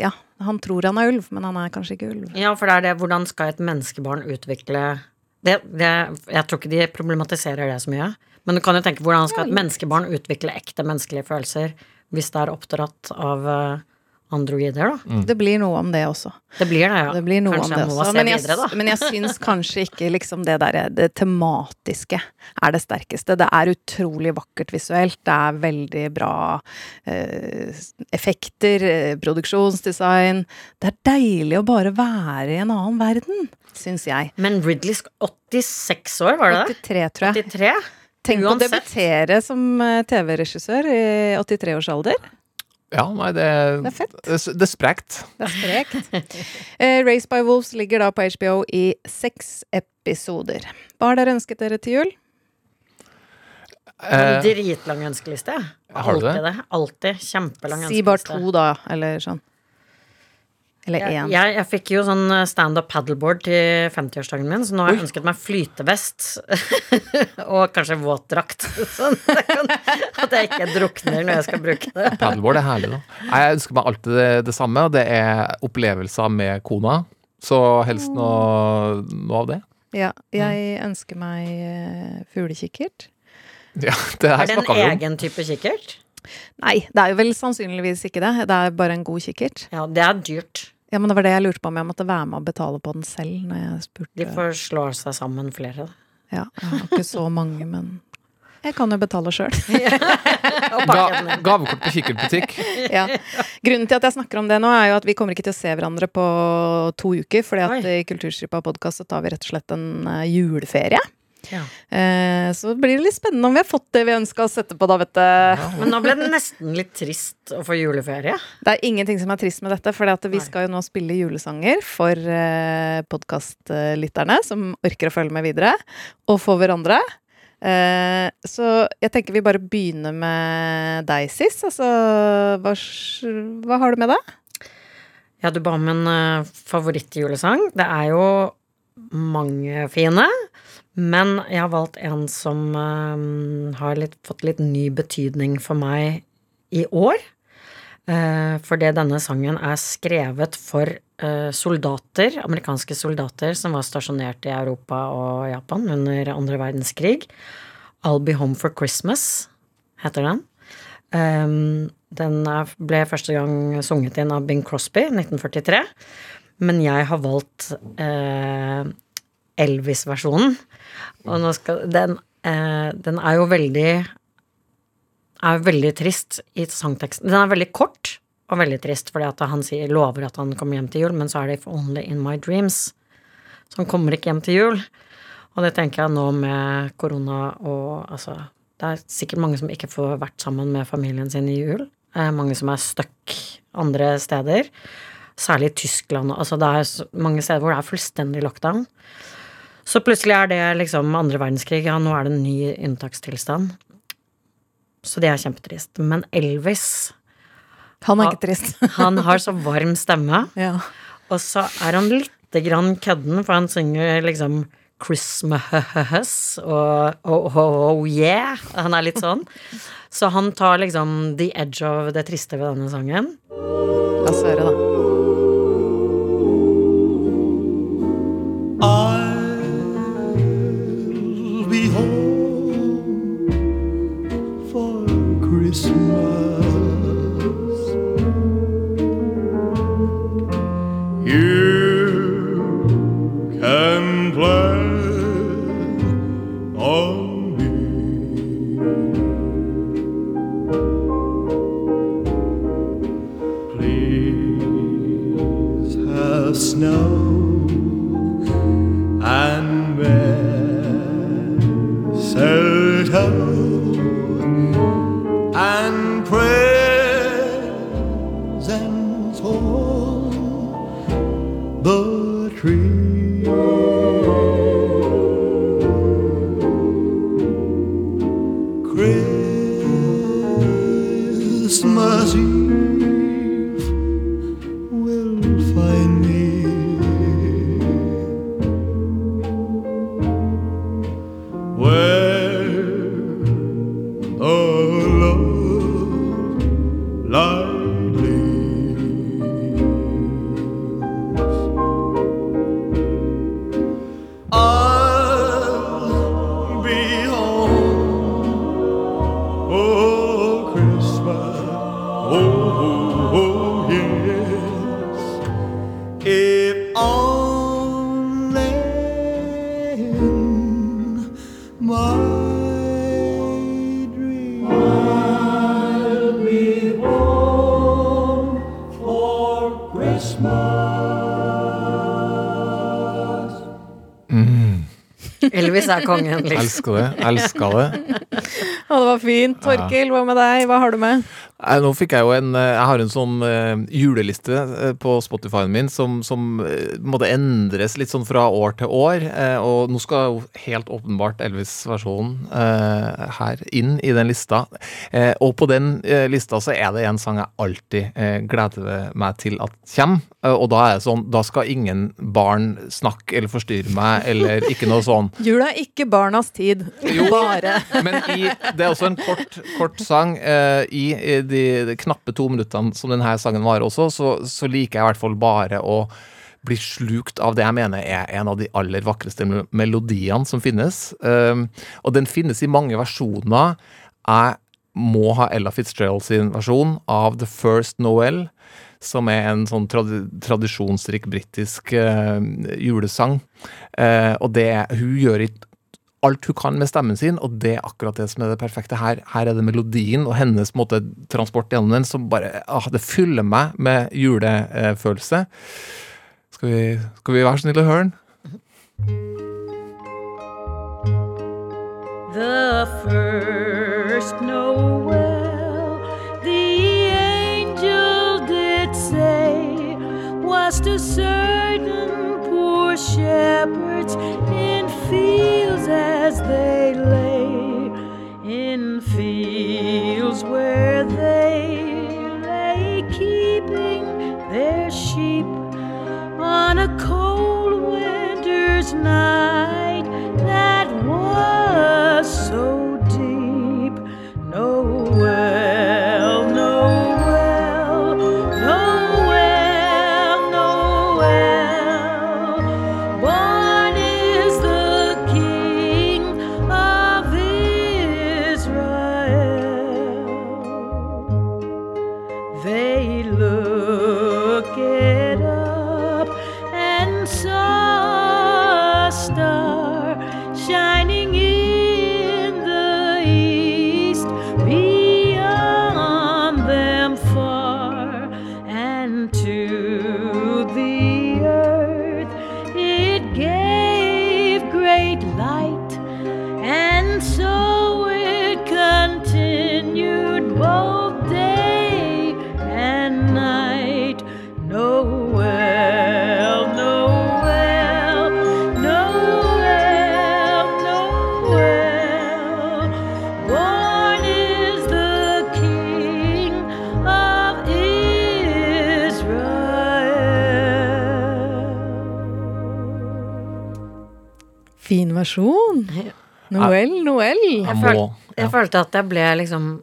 Speaker 4: Ja, han tror han er ulv, men han er kanskje ikke ulv.
Speaker 3: Ja, for det er det hvordan skal et menneskebarn utvikle det, det, Jeg tror ikke de problematiserer det så mye. Men du kan jo tenke hvordan skal et menneskebarn utvikle ekte menneskelige følelser hvis det er oppdratt av eh, androider, da?
Speaker 4: Det blir noe om det også.
Speaker 3: Det blir det, ja.
Speaker 4: Det blir noe
Speaker 3: Kanskje
Speaker 4: om det
Speaker 3: jeg må
Speaker 4: også.
Speaker 3: se
Speaker 4: Men jeg,
Speaker 3: videre, da.
Speaker 4: men jeg syns kanskje ikke liksom det derre det tematiske er det sterkeste. Det er utrolig vakkert visuelt. Det er veldig bra eh, effekter, eh, produksjonsdesign. Det er deilig å bare være i en annen verden, syns jeg.
Speaker 3: Men Ridley 86 år, var det det?
Speaker 4: 83, tror jeg.
Speaker 3: 83?
Speaker 4: Tenk å
Speaker 3: Uansett.
Speaker 4: debutere som eh, TV-regissør i 83 års alder.
Speaker 2: Ja, nei, det,
Speaker 4: Det er fett.
Speaker 2: Det, det er sprekt.
Speaker 4: Det er sprekt. Eh, Race by Wolves ligger da på HBO i seks episoder. Hva har dere ønsket dere til jul?
Speaker 3: En
Speaker 2: Eh,
Speaker 3: dritlang ønskeliste.
Speaker 2: Har du det?
Speaker 3: Alltid det. Alltid. Kjempelang
Speaker 4: Si bare to, da, eller sånn. Eller
Speaker 3: Jeg,
Speaker 4: én.
Speaker 3: jeg, jeg fikk jo sånn standup paddleboard til 50-årsdagen min, så nå har jeg
Speaker 2: Oi.
Speaker 3: ønsket meg flytevest. <laughs> og kanskje våtdrakt. <laughs> Sånn at jeg- ikke drukner når jeg skal bruke det.
Speaker 2: Paddleboard er herlig, da. Nei, Jeg ønsker meg alltid det, det samme, og det er opplevelser med kona. Så helst noe, noe av det.
Speaker 4: Ja, jeg ønsker meg eh, fuglekikkert.
Speaker 2: Ja, det her
Speaker 3: Er det en egen type kikkert?
Speaker 4: Nei, det er jo vel sannsynligvis ikke det. Det er bare en god kikkert.
Speaker 3: Ja, det er dyrt.
Speaker 4: Ja, men det var det jeg lurte på om jeg måtte være med og betale på den selv, når jeg spurte.
Speaker 3: De får slå seg sammen flere.
Speaker 4: Ja, jeg har ikke så mange, men jeg kan jo betale sjøl. <laughs>
Speaker 2: Ga, gavekort på kikkertbutikk.
Speaker 4: ja. Grunnen til at jeg snakker om det nå, er jo at vi kommer ikke til å se hverandre på to uker. fordi at i Kulturstripa podkast så tar vi rett og slett en eh, juleferie.
Speaker 3: Ja.
Speaker 4: Eh, så blir det litt spennende om vi har fått det vi ønska oss etterpå, da, vet du.
Speaker 3: Men nå ble det nesten litt trist å få juleferie.
Speaker 4: Det er ingenting som er trist med dette, for vi skal jo nå spille julesanger for eh, podkastlytterne som orker å følge med videre, og for hverandre. Eh, så jeg tenker vi bare begynner med deg, Sis. Altså, hva, hva har du med deg?
Speaker 3: Ja, du ba om en uh, favorittjulesang. Det er jo mange fine. Men jeg har valgt en som eh, har litt, fått litt ny betydning for meg i år. Uh, fordi denne sangen er skrevet for uh, soldater, amerikanske soldater som var stasjonert i Europa og Japan under andre verdenskrig. I'll Be Home for Christmas heter den. Um, den ble første gang sunget inn av Bing Crosby, 1943. Men jeg har valgt eh, Elvis-versjonen. Og skal Den, eh, den er jo veldig er veldig trist i sangteksten. Den er veldig kort og veldig trist, fordi at han sier, lover at han kommer hjem til jul, men så er det 'if only in my dreams'. Så han kommer ikke hjem til jul. Og det tenker jeg nå med korona og altså Det er sikkert mange som ikke får vært sammen med familien sin i jul. Eh, mange som er stuck andre steder. Særlig i Tyskland. Altså det er mange steder hvor det er fullstendig lockdown. Så plutselig er det liksom andre verdenskrig. Ja, nå er det en ny unntakstilstand. Så det er kjempetrist. Men Elvis
Speaker 4: Han er ikke trist. <laughs>
Speaker 3: han har så varm stemme. <laughs>
Speaker 4: Ja.
Speaker 3: Og så er han lite grann kødden, for han synger liksom Christmas og oh, oh, oh yeah. Han er litt sånn. <laughs> Så han tar liksom the edge of det triste ved denne sangen.
Speaker 4: La oss høre, da.
Speaker 12: Christmas Eve
Speaker 3: Elvis er kongen, liksom.
Speaker 2: Elsker det. Elsker det.
Speaker 4: Og det var fint. Torkil, hva med deg? Hva har du med?
Speaker 2: Nå fikk jeg jo en eh, Jeg har en sånn eh, juleliste eh, på Spotify-en min som, som måtte endres litt sånn fra år til år. og nå skal jo helt åpenbart Elvis-versjonen her inn i den lista. Og på den lista så er det en sang jeg alltid gleder meg til at kommer. Og da er det sånn Da skal ingen barn snakke eller forstyrre meg, eller ikke noe sånn. <laughs>
Speaker 4: Jula er ikke barnas tid. Bare.
Speaker 2: Men i, det er også en kort, kort sang. I i de, de knappe to minuttene som denne sangen varer også, så, så liker jeg i hvert fall bare å bli slukt av det jeg mener er en av de aller vakreste melodiene som finnes. Um, og den finnes i mange versjoner. Jeg må ha Ella Fitzgerald sin versjon av The First Noel, som er en sånn trad tradisjonsrik britisk uh, julesang. Uh, og det hun gjør i alt hun kan med stemmen sin, og det er akkurat det som er det perfekte. Her, her er det melodien og hennes måte, transport gjennom den som bare ah, Det fyller meg med julefølelse. Skal vi, skal vi være snille og høre den?
Speaker 13: The first Noel, the angel did say, was to certain poor shepherds fields as they lay, in fields where they lay keeping their sheep on a cold winter's night
Speaker 4: Wie Versjon. Noel, Noel.
Speaker 3: Jeg, føl, jeg følte at jeg ble liksom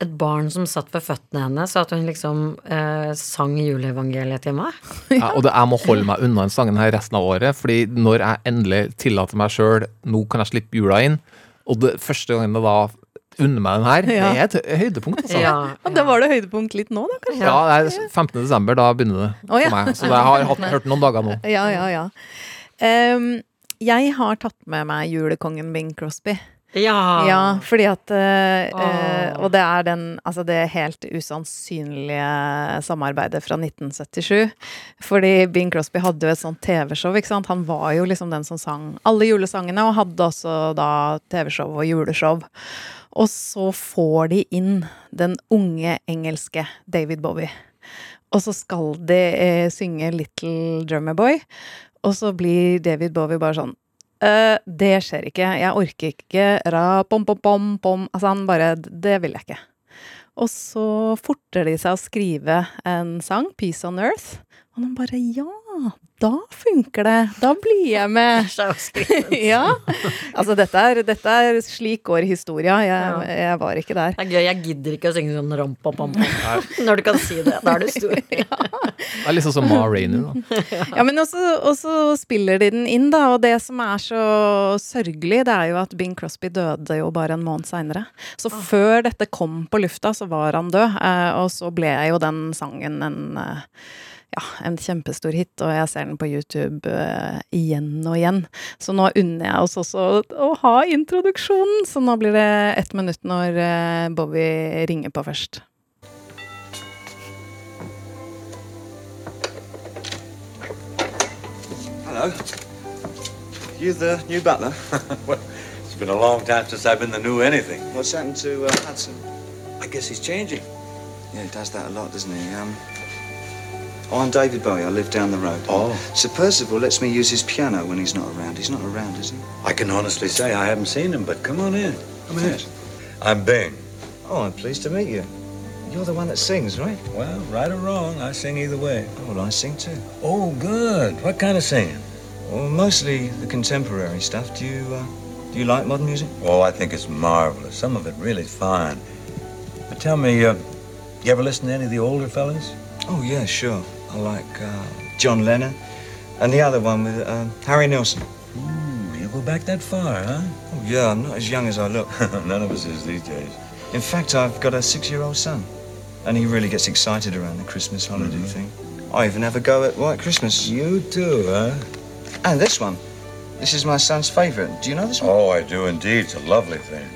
Speaker 3: et barn som satt ved føttene hennes, og at hun liksom eh, sang juleevangeliet til meg. <laughs>
Speaker 2: Ja, og det, jeg må holde meg unna den sangen her resten av året, fordi når jeg endelig tillater meg sjøl Nå kan jeg slippe jula inn, og det første gangen jeg da unner meg den her,
Speaker 4: Ja.
Speaker 2: det er et høydepunkt, altså.
Speaker 4: Ja, Da var det høydepunkt litt nå, da, kanskje?
Speaker 2: Ja, det er 15. desember, da begynner det
Speaker 4: ja.
Speaker 2: for meg. Så jeg har hatt, hørt noen dager nå.
Speaker 4: Ja, ja, ja. Ehm, jeg har tatt med meg julekongen Bing Crosby.
Speaker 3: Ja.
Speaker 4: Ja, fordi at eh, eh, Og det er den Altså det helt usannsynlige samarbeidet fra 1977. Fordi Bing Crosby hadde jo et sånt TV-show, ikke sant. Han var jo liksom den som sang alle julesangene, og hadde også da TV-show og juleshow. Og så får de inn den unge engelske David Bowie. Og så skal de eh, synge Little Drummer Boy, og så blir David Bowie bare sånn Uh, det skjer ikke. Jeg orker ikke. Ra, pom, pom, pom, pom. Altså, han bare Det vil jeg ikke. Og så forter de seg å skrive en sang, 'Peace on Earth'. Og han bare Ja, da funker det. Da blir jeg med. <laughs> <laughs> ja. Altså, dette er, dette er slik går historia. Jeg, jeg var ikke der.
Speaker 3: Det er gøy, jeg gidder ikke å synge sånn rom-pom-pom. <laughs> Når du kan si det. Da er du stor.
Speaker 2: Det er litt sånn som Ma Rainey, da.
Speaker 4: Ja, men også, også spiller de den inn, da. Og det som er så sørgelig, det er jo at Bing Crosby døde jo bare en måned seinere. Så før dette kom på lufta, så var han død. Eh, og så ble jo den sangen en eh, ja, en kjempestor hit, og jeg ser den på YouTube uh, igjen og igjen. Så nå unner jeg oss også å ha introduksjonen, så nå blir det ett minutt når uh, Bobby ringer på først.
Speaker 14: Hello. You the new butler? <laughs>
Speaker 15: well, it's been a long time since I've been the new anything.
Speaker 14: What's happened to uh, Hudson?
Speaker 15: I guess he's changing.
Speaker 14: Yeah, he does that a lot, doesn't he? Um, oh, I'm David Bowie. I live down the road.
Speaker 15: Oh.
Speaker 14: Sir Percival lets me use his piano when he's not around. He's not around, is he?
Speaker 15: I can honestly say I haven't seen him, but come on in. Come in. I'm Bing.
Speaker 14: Oh, I'm pleased to meet you. You're the one that sings, right?
Speaker 15: Well, right or wrong, I sing either way.
Speaker 14: Oh, well, I sing too.
Speaker 15: Oh, good. What kind of singing?
Speaker 14: Well, mostly the contemporary stuff. Do you, uh, do you like modern music?
Speaker 15: Oh, I think it's marvelous. Some of it really fine. But tell me, uh, you ever listen to any of the older fellas?
Speaker 14: Oh, yeah, sure. I like uh, John Lennon and the other one with uh, Harry Nilsson.
Speaker 15: Ooh, you go back that far, huh?
Speaker 14: Oh, yeah, I'm not as young as I look. <laughs>
Speaker 15: None of us is these days.
Speaker 14: In fact, I've got a six-year-old son, and he really gets excited around the Christmas holiday thing. I even have a go at White Christmas.
Speaker 15: You too, huh?
Speaker 14: And this one. This is my son's favourite. Do you know this one?
Speaker 15: Oh, I do indeed. It's a lovely thing.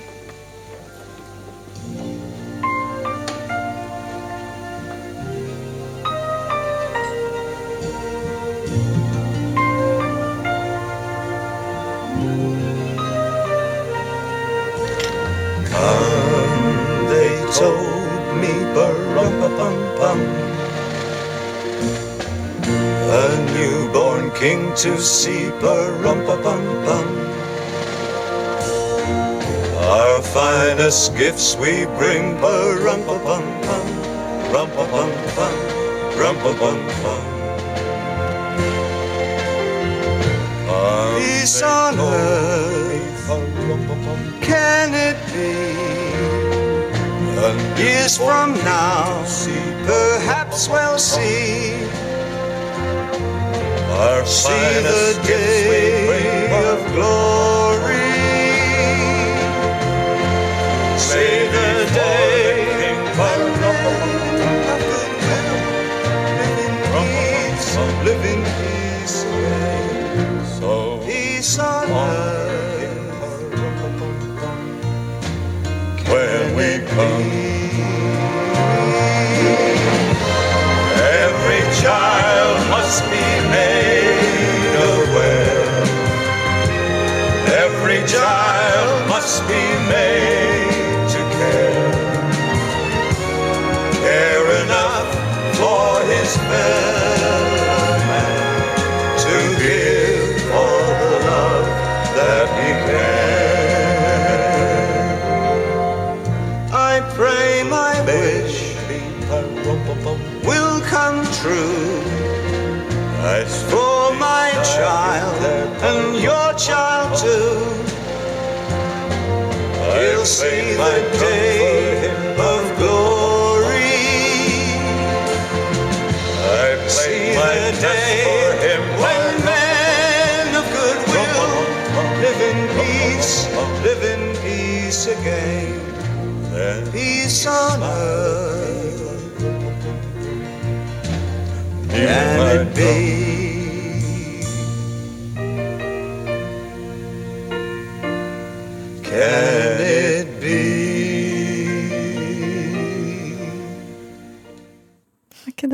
Speaker 14: To see, bum bum Our finest gifts we bring, bum bum rum bum bum rum bum bum Peace on earth, can it be? Years from now, perhaps we'll see. Our see the day of glory. See the day of live in peace, so peace on earth He'll see the day of glory. I see the day when men of goodwill live in peace, live in peace again. Peace on earth. Can it be?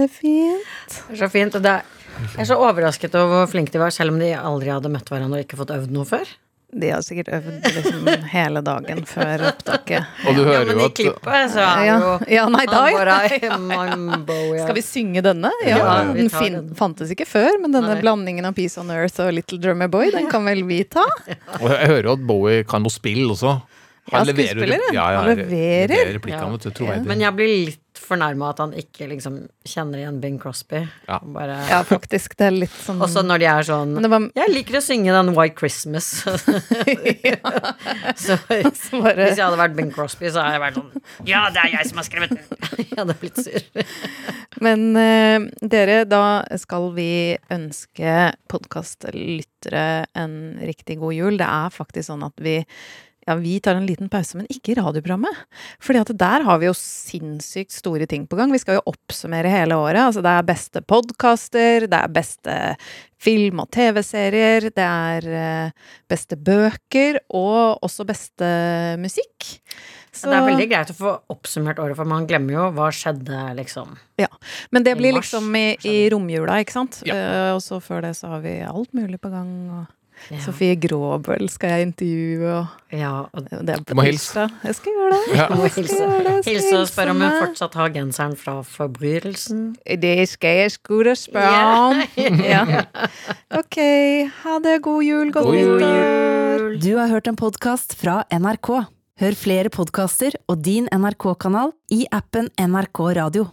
Speaker 4: Er det fint?
Speaker 3: Det er så fint. og Det er, jeg er så overrasket over hvor flinke de var, selv om de aldri hadde møtt hverandre og ikke fått øvd noe før.
Speaker 4: De har sikkert øvd liksom hele dagen før opptaket. <laughs>
Speaker 2: Og du hører
Speaker 3: ja, men i klippet så er
Speaker 4: Ja,
Speaker 3: jo
Speaker 4: ja, nei, da, ja.
Speaker 3: Mambo, ja.
Speaker 4: Skal vi synge denne? Ja,
Speaker 3: Ja, vi
Speaker 4: Den
Speaker 3: tar
Speaker 4: fin
Speaker 3: den.
Speaker 4: fantes ikke før, men denne
Speaker 3: Nei.
Speaker 4: blandingen av Peace on Earth og Little Drummer Boy, den kan vel vi ta? <laughs>
Speaker 2: Og jeg hører jo at Bowie kan noe spill også.
Speaker 4: Ja, leverer, ja.
Speaker 2: ja, ja,
Speaker 4: Han leverer.
Speaker 2: leverer replikkene, vet du.
Speaker 3: Men jeg blir litt fornærma at han ikke liksom kjenner igjen Bing Crosby.
Speaker 2: Ja.
Speaker 3: Bare,
Speaker 4: Ja, faktisk. Det er litt sånn
Speaker 3: Også når de er sånn
Speaker 4: var-
Speaker 3: Jeg liker å synge den White Christmas. <laughs> <laughs> så hvis
Speaker 4: bare-
Speaker 3: jeg hadde vært Bing Crosby, så hadde jeg vært sånn Ja, det er jeg som har skrevet den! <laughs> jeg hadde blitt sur.
Speaker 4: Men uh, dere, da skal vi ønske podkastlyttere en riktig god jul. Det er faktisk sånn at vi ja, vi tar en liten pause, men ikke i radioprogrammet. Fordi at der har vi jo sinnssykt store ting på gang. Vi skal jo oppsummere hele året. Altså det er beste podkaster, det er beste film- og TV-serier, det er eh, beste bøker, og også beste musikk.
Speaker 3: Det er veldig greit å få oppsummert året, for man glemmer jo hva skjedde, liksom.
Speaker 4: Ja, men det blir liksom i, i romjula, ikke sant? Eh, og så før det så har vi alt mulig på gang. Og Sofie Gråbøl skal jeg intervjue, og
Speaker 3: Ja, og
Speaker 4: det er
Speaker 2: Du må hilse.
Speaker 4: tirsdag. Jeg skal gjøre det.
Speaker 2: Ja.
Speaker 3: Må
Speaker 4: skal
Speaker 3: hilse,
Speaker 4: gjøre det, skal
Speaker 3: hilse og spørre om hun fortsatt har genseren fra Forbrytelsen.
Speaker 4: Det skal jeg skulle spørre om. <laughs> Ja. Ok, ha det. God jul, godt
Speaker 2: God jul.
Speaker 4: nyttår.
Speaker 1: Du har hørt en podkast fra NRK. Hør flere podkaster og din NRK-kanal i appen NRK Radio.